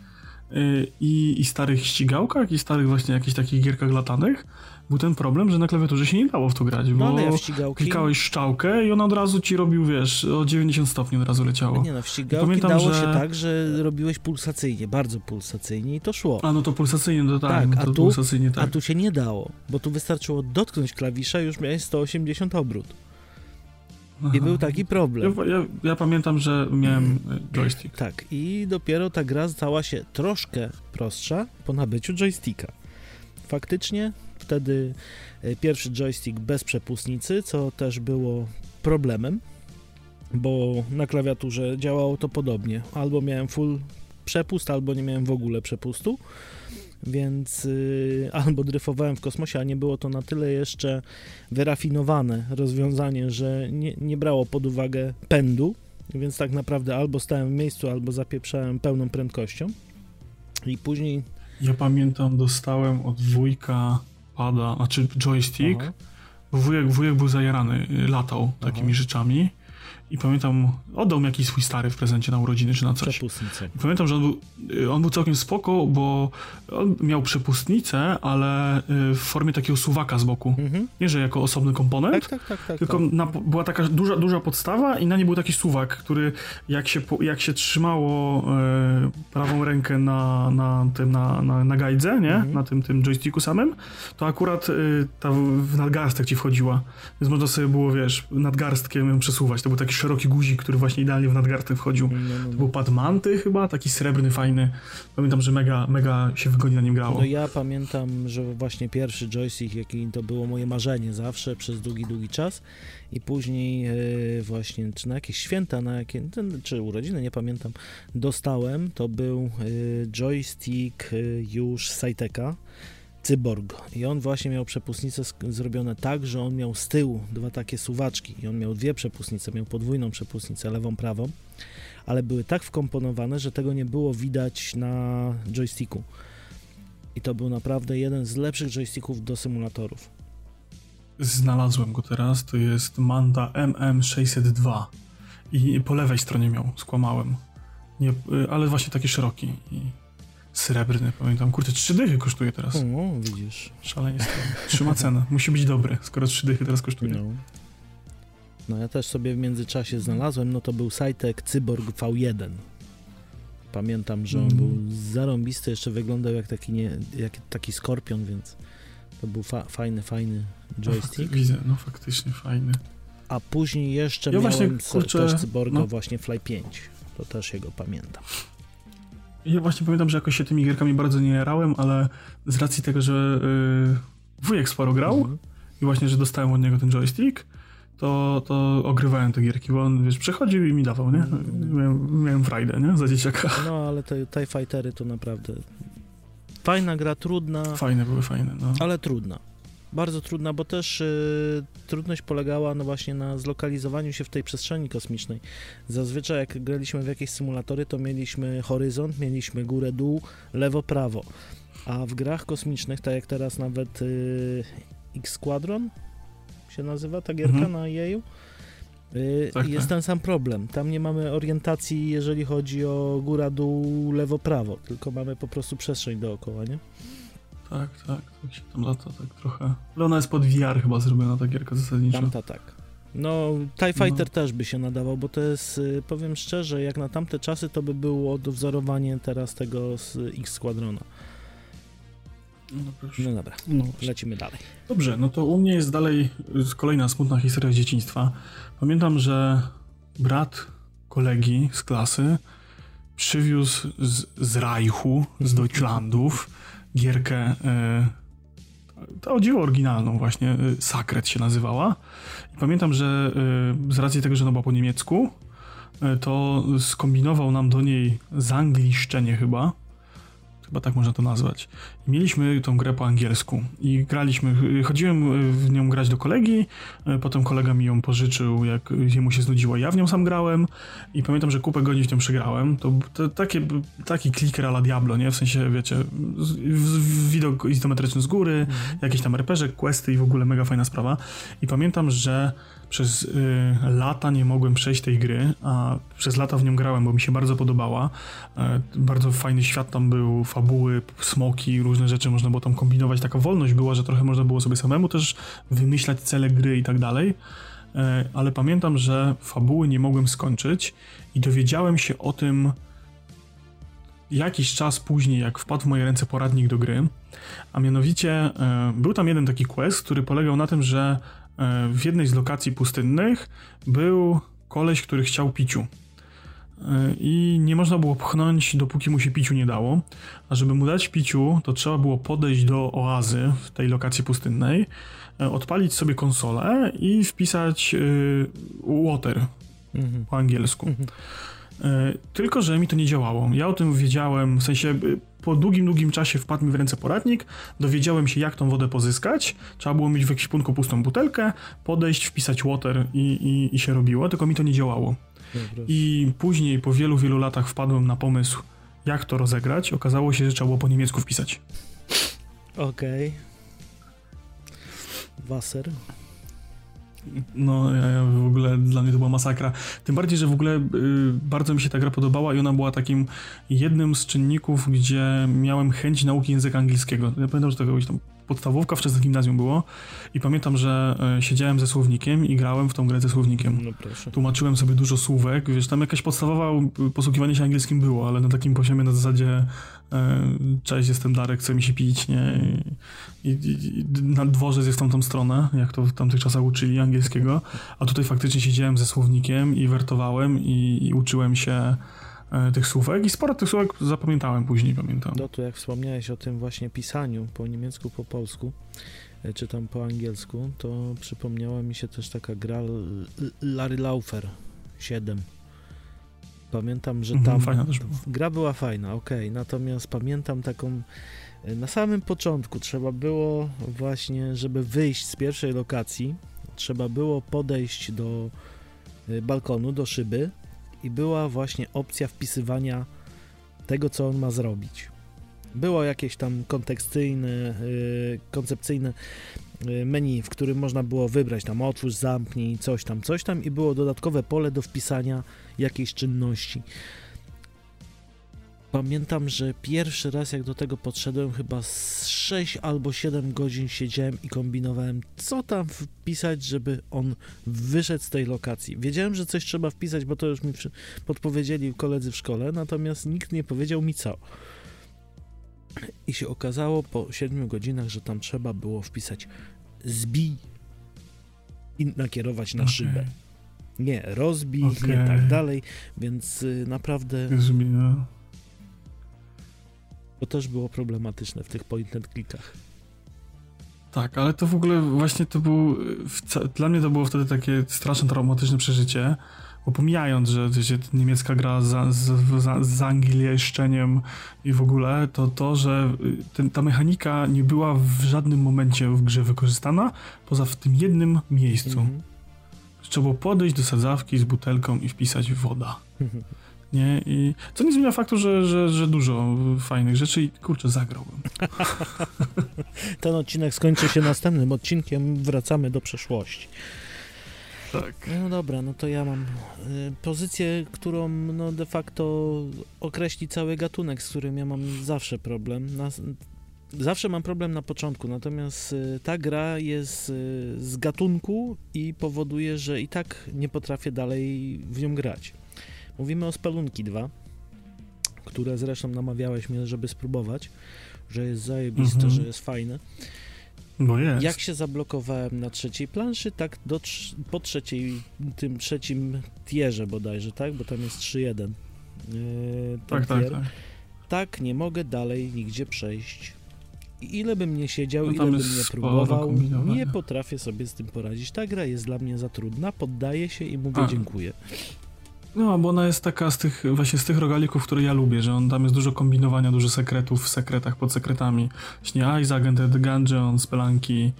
yy, i, i starych ścigałkach, i starych właśnie jakichś takich gierkach latanych był ten problem, że na klawiaturze się nie dało w to grać, bo no, ja klikałeś szczałkę i on od razu ci robił, wiesz, o 90 stopni od razu leciało. Nie no, w ścigałki pamiętam, dało że... się tak, że robiłeś pulsacyjnie, bardzo pulsacyjnie i to szło. A no to pulsacyjnie, to tak, tak, no to a, tu, pulsacyjnie, tak. a tu się nie dało, bo tu wystarczyło dotknąć klawisza i już miałeś 180 obrót. Aha. I był taki problem. Ja, ja, ja, pamiętam, że miałem joystick. Tak, i dopiero ta gra stała się troszkę prostsza po nabyciu joysticka. Faktycznie wtedy e, pierwszy joystick bez przepustnicy, co też było problemem, bo na klawiaturze działało to podobnie. Albo miałem full przepust, albo nie miałem w ogóle przepustu, więc yy, albo dryfowałem w kosmosie, a nie było to na tyle jeszcze wyrafinowane rozwiązanie, że nie, nie brało pod uwagę pędu, więc tak naprawdę albo stałem w miejscu, albo zapieprzałem pełną prędkością. I później. Ja pamiętam, dostałem od wujka pada, znaczy joystick, Aha. bo wujek, wujek był zajarany, y, latał takimi Aha. rzeczami i pamiętam, oddał mi jakiś swój stary w prezencie na urodziny czy na coś. Przepustnicę. I pamiętam, że on był, y, on był całkiem spoko, bo on miał przepustnicę, ale y, w formie takiego suwaka z boku. Mhm. Nie, że jako osobny komponent, tak, tak, tak, tak tylko tak. Na, była taka duża, duża podstawa i na niej był taki suwak, który jak się, jak się trzymało e, prawą rękę na, na tym, na, na, na gajdze, nie? Mhm. Na tym, tym joysticku samym, to akurat e, ta w nadgarstek ci wchodziła. Więc można sobie było, wiesz, nadgarstkiem przesuwać. To był taki szeroki guzik, który właśnie idealnie w nadgarstek wchodził. No, no, no. To był pad manty chyba, taki srebrny, fajny. Pamiętam, że mega, mega się wygodnie na nim grało. No ja pamiętam, że właśnie pierwszy joystick, jaki to było moje marzenie zawsze przez długi, długi czas i później e, właśnie, czy na jakieś święta, na jakie, czy urodziny, nie pamiętam, dostałem, to był e, joystick e, już Saiteka, cyborg. I on właśnie miał przepustnice zrobione tak, że on miał z tyłu dwa takie suwaczki i on miał dwie przepustnice, miał podwójną przepustnicę, lewą, prawą, ale były tak wkomponowane, że tego nie było widać na joysticku. I to był naprawdę jeden z lepszych joysticków do symulatorów. Znalazłem go teraz, to jest Manda MM602 i po lewej stronie miał, skłamałem. Nie, ale właśnie taki szeroki. I Srebrny, pamiętam. Kurczę, trzy dychy kosztuje teraz. No, widzisz. Szaleństwo. Trzyma cenę. Musi być dobry, skoro trzy dychy teraz kosztuje. No. no ja też sobie w międzyczasie znalazłem, no to był Sajtek Cyborg V1. Pamiętam, że on mm. był zarąbisty, jeszcze wyglądał jak taki, nie, jak taki skorpion, więc to był fa fajny, fajny joystick. No, widzę, no faktycznie fajny. A później jeszcze ja miałem właśnie, kurczę, też Cyborga no. właśnie Fly 5. To też jego pamiętam. Ja właśnie pamiętam, że jakoś się tymi gierkami bardzo nie jarałem, ale z racji tego, że yy, wujek sporo grał mhm. i właśnie, że dostałem od niego ten joystick, to, to ogrywałem te gierki, bo on, wiesz, przechodził i mi dawał, nie? Mhm. Miałem, miałem frajdę, nie? Za dzieciaka. No, ale te TIE Fightery to naprawdę fajna gra, trudna. Fajne były, fajne, no. Ale trudna bardzo trudna, bo też y, trudność polegała no właśnie na zlokalizowaniu się w tej przestrzeni kosmicznej. Zazwyczaj jak graliśmy w jakieś symulatory, to mieliśmy horyzont, mieliśmy górę, dół, lewo, prawo. A w grach kosmicznych, tak jak teraz nawet y, X Squadron się nazywa ta gierka mhm. na jeju, Yy, tak, jest tak. ten sam problem. Tam nie mamy orientacji, jeżeli chodzi o góra, dół, lewo, prawo, tylko mamy po prostu przestrzeń dookoła, nie? Tak, tak, tak się tam lata tak trochę. Ale ona jest pod VR chyba zrobiona ta gierka zasadniczo. Tamta tak. No, TIE Fighter no. też by się nadawał, bo to jest, y, powiem szczerze, jak na tamte czasy, to by było odwzorowanie teraz tego z X Squadrona. No, no dobra, no. lecimy dalej. Dobrze, no to u mnie jest dalej kolejna smutna historia z dzieciństwa. Pamiętam, że brat kolegi z klasy przywiózł z, z Reichu, z Deutschlandów, gierkę, y, to o dziwo oryginalną właśnie, y, Sakret się nazywała. I pamiętam, że y, z racji tego, że ona była po niemiecku, to skombinował nam do niej zangliszczenie chyba, chyba tak można to nazwać. mieliśmy tą grę po angielsku i graliśmy, chodziłem w nią grać do kolegi, e, potem kolega mi ją pożyczył, jak mu się znudziło. Ja w nią sam grałem i pamiętam, że kupę godzin w nią przegrałem. To, to takie, taki kliker a la Diablo, nie? W sensie, wiecie, widok izometryczny z góry, mhm. jakieś tam reperze, questy i w ogóle mega fajna sprawa. I pamiętam, że przez y, lata nie mogłem przejść tej gry, a przez lata w nią grałem, bo mi się bardzo podobała. E, bardzo fajny świat tam był, fabuły, smoki, różne rzeczy można było tam kombinować. Taka wolność była, że trochę można było sobie samemu też wymyślać cele gry i tak dalej. E, ale pamiętam, że fabuły nie mogłem skończyć i dowiedziałem się o tym jakiś czas później, jak wpadł w moje ręce poradnik do gry, a mianowicie e, był tam jeden taki quest, który polegał na tym, że w jednej z lokacji pustynnych był koleś, który chciał piciu. E, I nie można było pchnąć, dopóki mu się piciu nie dało. A żeby mu dać piciu, to trzeba było podejść do oazy w tej lokacji pustynnej, e, odpalić sobie konsolę i wpisać water mhm. po angielsku. Mhm. Tylko, że mi to nie działało. Ja o tym wiedziałem, w sensie po długim, długim czasie wpadł mi w ręce poradnik, dowiedziałem się, jak tą wodę pozyskać. Trzeba było mieć w ekwipunku pustą butelkę, podejść, wpisać water i, i, i się robiło, tylko mi to nie działało. I później, po wielu, wielu latach wpadłem na pomysł, jak to rozegrać. Okazało się, że trzeba było po niemiecku wpisać. Okej. Okay. Wasser. No, ja, ja, w ogóle dla mnie to była masakra. Tym bardziej, że w ogóle y, bardzo mi się ta gra podobała i ona była takim jednym z czynników, gdzie miałem chęć nauki języka angielskiego. Ja pamiętam, że to jakaś tam podstawówka, wczesne gimnazjum było i pamiętam, że e, siedziałem ze słownikiem i grałem w tą grę ze słownikiem. No proszę. Tłumaczyłem sobie dużo słówek, wiesz, tam jakaś podstawowa posługiwanie się angielskim było, ale na takim poziomie na zasadzie e, cześć, jestem Darek, chce mi się pić, nie? I, i, i na dworze jest w tamtą stronę, jak to w tamtych czasach uczyli angielskiego, a tutaj faktycznie siedziałem ze słownikiem i wertowałem i, i uczyłem się tych słówek i sporo tych słówek zapamiętałem później, pamiętam. No to jak wspomniałeś o tym właśnie pisaniu po niemiecku, po polsku, e, czy tam po angielsku, to przypomniała mi się też taka gra Larry Laufer 7. Pamiętam, że mhm, tam mhm, była. gra była fajna, ok, natomiast pamiętam taką e, na samym początku trzeba było właśnie, żeby wyjść z pierwszej lokacji, trzeba było podejść do balkonu, do szyby i była właśnie opcja wpisywania tego, co on ma zrobić. Było jakieś tam kontekstyjne, yy, koncepcyjne y, menu, w którym można było wybrać tam otwórz, zamknij, coś tam, coś tam i było dodatkowe pole do wpisania jakiejś czynności. Pamiętam, że pierwszy raz jak do tego podszedłem, chyba z 6 albo 7 godzin siedziałem i kombinowałem, co tam wpisać, żeby on wyszedł z tej lokacji. Wiedziałem, że coś trzeba wpisać, bo to już mi podpowiedzieli koledzy w szkole, natomiast nikt nie powiedział mi co. I się okazało po 7 godzinach, że tam trzeba było wpisać zbij i nakierować na okay. szybę. Nie, rozbij, okay. nie tak dalej, więc y, naprawdę... Rozumiem. To też było problematyczne w tych point and clickach. Tak, ale to w ogóle właśnie to był. Dla mnie to było wtedy takie strasznie traumatyczne przeżycie. Bo pomijając, że wiecie, niemiecka gra z, z, z, z angielszczeniem i w ogóle, to to, że ten, ta mechanika nie była w żadnym momencie w grze wykorzystana, poza w tym jednym miejscu. Mhm. Trzeba było podejść do sadzawki z butelką i wpisać woda. nie? I co nie zmienia faktu, że, że, że dużo fajnych rzeczy i kurczę, zagrałbym. Ten odcinek skończy się następnym odcinkiem, wracamy do przeszłości. Tak. No dobra, no to ja mam y, pozycję, którą no de facto określi cały gatunek, z którym ja mam zawsze problem. Na, zawsze mam problem na początku, natomiast y, ta gra jest y, z gatunku i powoduje, że i tak nie potrafię dalej w nią grać. Mówimy o Spelunki 2, które zresztą namawiałeś mnie, żeby spróbować, że jest zajebiste, Mhm. że jest fajne. Bo jest. Jak się zablokowałem na trzeciej planszy, tak do, po trzeciej, tym trzecim tierze bodajże, tak? Bo tam jest 3-1. Yy, Tak, tak, tak. tak, nie mogę dalej nigdzie przejść. Ile bym nie siedział, No ile bym nie próbował, nie potrafię sobie z tym poradzić. Ta gra jest dla mnie za trudna, poddaję się i mówię A. dziękuję. No, bo ona jest taka z tych, właśnie z tych rogalików, które ja lubię, że on tam jest dużo kombinowania, dużo sekretów w sekretach, pod sekretami. Właśnie Ice, Agent Gungeon, Spelanki,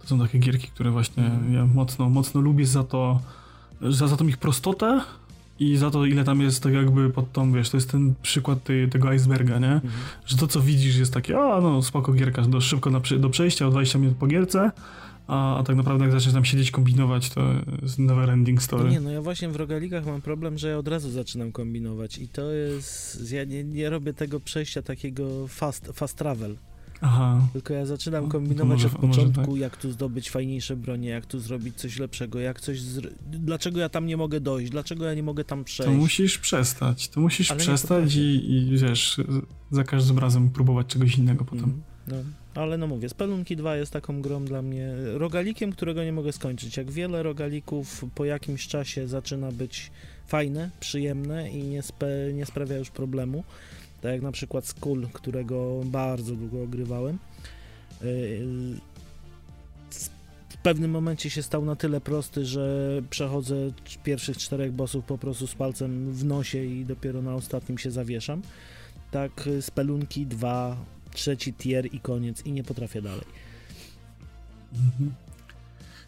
to są takie gierki, które właśnie ja mocno, mocno lubię za to, za, za tą ich prostotę i za to, ile tam jest tak jakby pod tą, wiesz, to jest ten przykład tej, tego iceberga, nie? Mhm. Że to, co widzisz jest takie, a no spoko gierka, do, szybko na, do przejścia, o 20 minut po gierce, a, a tak naprawdę jak zaczniesz tam siedzieć, kombinować, to jest never ending No story. nie, no ja właśnie w rogalikach mam problem, że ja od razu zaczynam kombinować i to jest, ja nie, nie robię tego przejścia takiego fast, fast travel. Aha. Tylko ja zaczynam No, kombinować może- od początku, jak tu zdobyć fajniejsze bronie, jak tu zrobić coś lepszego, jak coś. Zr... Dlaczego ja tam nie mogę dojść? Dlaczego ja nie mogę tam przejść? To musisz przestać. To musisz Ale przestać i, i wiesz, za każdym razem próbować czegoś innego potem. Mhm, No, ale no mówię, Spelunki 2 jest taką grą dla mnie, rogalikiem, którego nie mogę skończyć. Jak wiele rogalików po jakimś czasie zaczyna być fajne, przyjemne i nie, spe, nie sprawia już problemu, tak jak na przykład Skull, którego bardzo długo ogrywałem. Yy, w pewnym momencie się stał na tyle prosty, że przechodzę pierwszych czterech bossów po prostu z palcem w nosie i dopiero na ostatnim się zawieszam. Tak, Spelunki 2, trzeci tier i koniec i nie potrafię dalej. Mhm.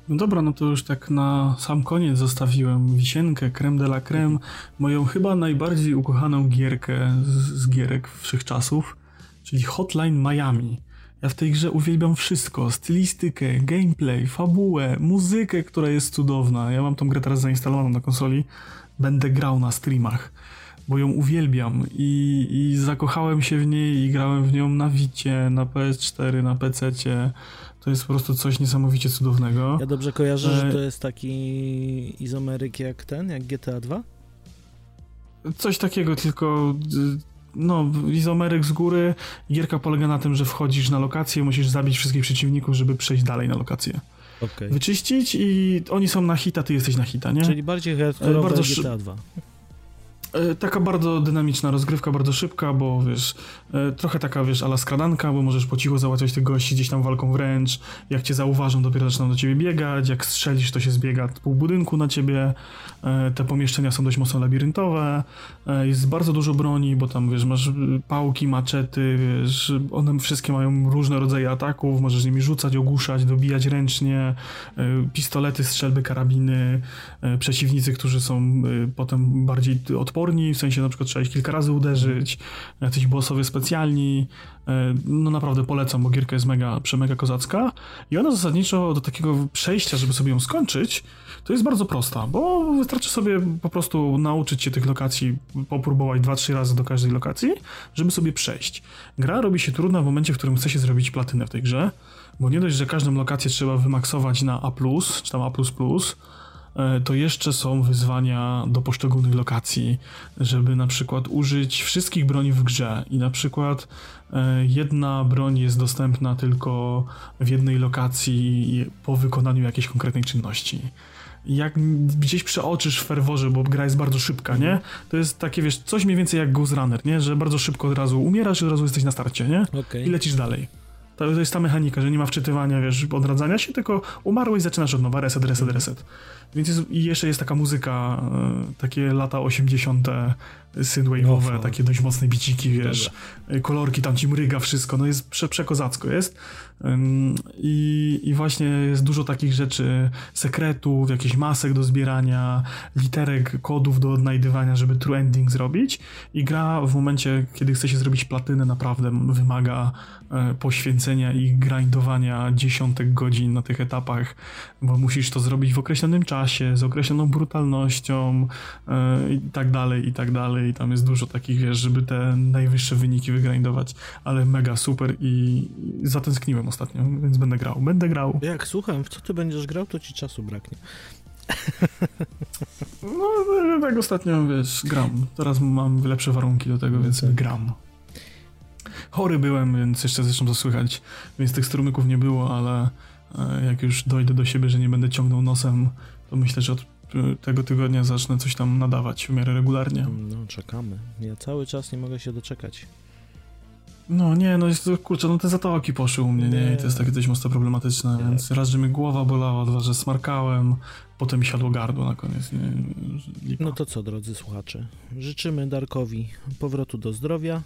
No dobra, no to już tak na sam koniec zostawiłem wisienkę, creme de la creme, moją chyba najbardziej ukochaną gierkę z, z gierek wszechczasów, czyli Hotline Miami. Ja w tej grze uwielbiam wszystko, stylistykę, gameplay, fabułę, muzykę, która jest cudowna. Ja mam tą grę teraz zainstalowaną na konsoli, będę grał na streamach, bo ją uwielbiam i, i zakochałem się w niej i grałem w nią na Wicie, na PS4, na PC-cie. To jest po prostu coś niesamowicie cudownego. Ja dobrze kojarzę, że E, to jest taki izomeryk jak ten, jak GTA 2? Coś takiego, tylko y, no, izomeryk z góry. Gierka polega na tym, że wchodzisz na lokację, musisz zabić wszystkich przeciwników, żeby przejść dalej na lokację. Okej. Wyczyścić i oni są na hita, ty jesteś na hita, nie? Czyli bardziej hardcore bardzo jak szy- GTA 2. E, Taka bardzo dynamiczna rozgrywka, bardzo szybka, bo wiesz, e, trochę taka wiesz, ala skradanka, bo możesz po cichu załatwiać tych gości gdzieś tam walką wręcz, jak cię zauważą, dopiero zaczną do ciebie biegać, jak strzelisz, to się zbiega pół budynku na ciebie, E, te pomieszczenia są dość mocno labiryntowe, jest bardzo dużo broni, bo tam wiesz, masz y, pałki, maczety, wiesz, one wszystkie mają różne rodzaje ataków, możesz nimi rzucać, ogłuszać, dobijać ręcznie, pistolety, strzelby, karabiny, przeciwnicy, którzy są e, potem bardziej odporni, w sensie na przykład trzeba ich kilka razy uderzyć, jacyś bossowie specjalni, e, no naprawdę polecam, bo gierka jest mega, przemega kozacka i ona zasadniczo do takiego przejścia, żeby sobie ją skończyć, to jest bardzo prosta, bo wystarczy sobie po prostu nauczyć się tych lokacji, popróbować dwa, trzy razy do każdej lokacji, żeby sobie przejść. Gra robi się trudna w momencie, w którym chce się zrobić platynę w tej grze, bo nie dość, że każdą lokację trzeba wymaksować na A+, czy tam A++, to jeszcze są wyzwania do poszczególnych lokacji, żeby na przykład użyć wszystkich broni w grze i na przykład e, jedna broń jest dostępna tylko w jednej lokacji po wykonaniu jakiejś konkretnej czynności. Jak gdzieś przeoczysz w ferworze, bo gra jest bardzo szybka, nie? To jest takie, wiesz, coś mniej więcej jak Ghost Runner, nie? Że bardzo szybko od razu umierasz i od razu jesteś na starcie, nie? Okej. I lecisz dalej. To, to jest ta mechanika, że nie ma wczytywania, wiesz, odradzania się, tylko umarłeś, zaczynasz od nowa, reset, reset, reset. Więc jest, i jeszcze jest taka muzyka, e, takie lata 80. synthwave'owe, Oho. takie dość mocne biciki, wiesz, Dobra. e, kolorki, tam ci mryga wszystko, no jest prze, przekozacko jest. I, I właśnie jest dużo takich rzeczy, sekretów, jakichś masek do zbierania, literek, kodów do odnajdywania, żeby true ending zrobić. I gra w momencie, kiedy chce się zrobić platynę, naprawdę wymaga e, poświęcenia poświęcenia i grindowania dziesiątek godzin na tych etapach, bo musisz to zrobić w określonym czasie, z określoną brutalnością yy, i tak dalej, i tak dalej. I tam jest dużo takich, wiesz, żeby te najwyższe wyniki wygrindować, ale mega super i zatęskniłem ostatnio, więc będę grał. Będę grał. Jak słucham, w co ty będziesz grał, to ci czasu braknie. No, tak ostatnio, wiesz, gram. Teraz mam lepsze warunki do tego, więc tak. gram. Chory byłem, więc jeszcze zresztą to słychać, więc tych strumyków nie było, ale e, jak już dojdę do siebie, że nie będę ciągnął nosem, to myślę, że od e, tego tygodnia zacznę coś tam nadawać w miarę regularnie. No, czekamy. Ja cały czas nie mogę się doczekać. No nie, no jest, kurczę, no te zatoki poszły u mnie, nie, nie i to jest takie dość mocno problematyczne, nie. więc raz, że mi głowa bolała, dwa, że smarkałem, potem mi siadło gardło na koniec, nie, No to co, drodzy słuchacze, życzymy Darkowi powrotu do zdrowia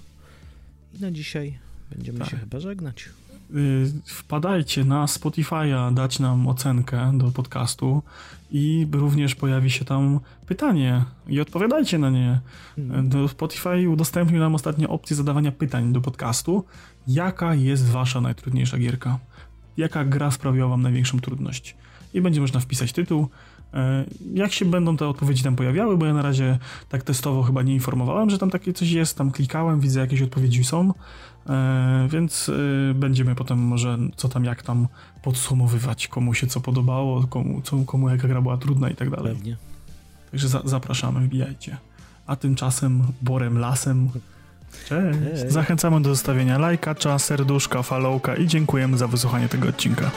i na dzisiaj będziemy tak. się chyba żegnać. Y, wpadajcie na Spotify'a, dać nam ocenkę do podcastu i również pojawi się tam pytanie i odpowiadajcie na nie. Hmm. Do Spotify udostępnił nam ostatnio opcję zadawania pytań do podcastu. Jaka jest wasza najtrudniejsza gierka? Jaka gra sprawiła wam największą trudność? I będzie można wpisać tytuł. E, jak się będą te odpowiedzi tam pojawiały, bo ja na razie tak testowo chyba nie informowałem, że tam takie coś jest, tam klikałem, widzę jakieś odpowiedzi są, więc e, będziemy potem może co tam, jak tam podsumowywać, komu się co podobało, komu, co, komu jaka gra była trudna i tak dalej. Pewnie. Także za, zapraszamy, wbijajcie. A tymczasem Borem Lasem Cześć. Cześć. Zachęcamy do zostawienia lajka, serduszka, followka i dziękujemy za wysłuchanie tego odcinka.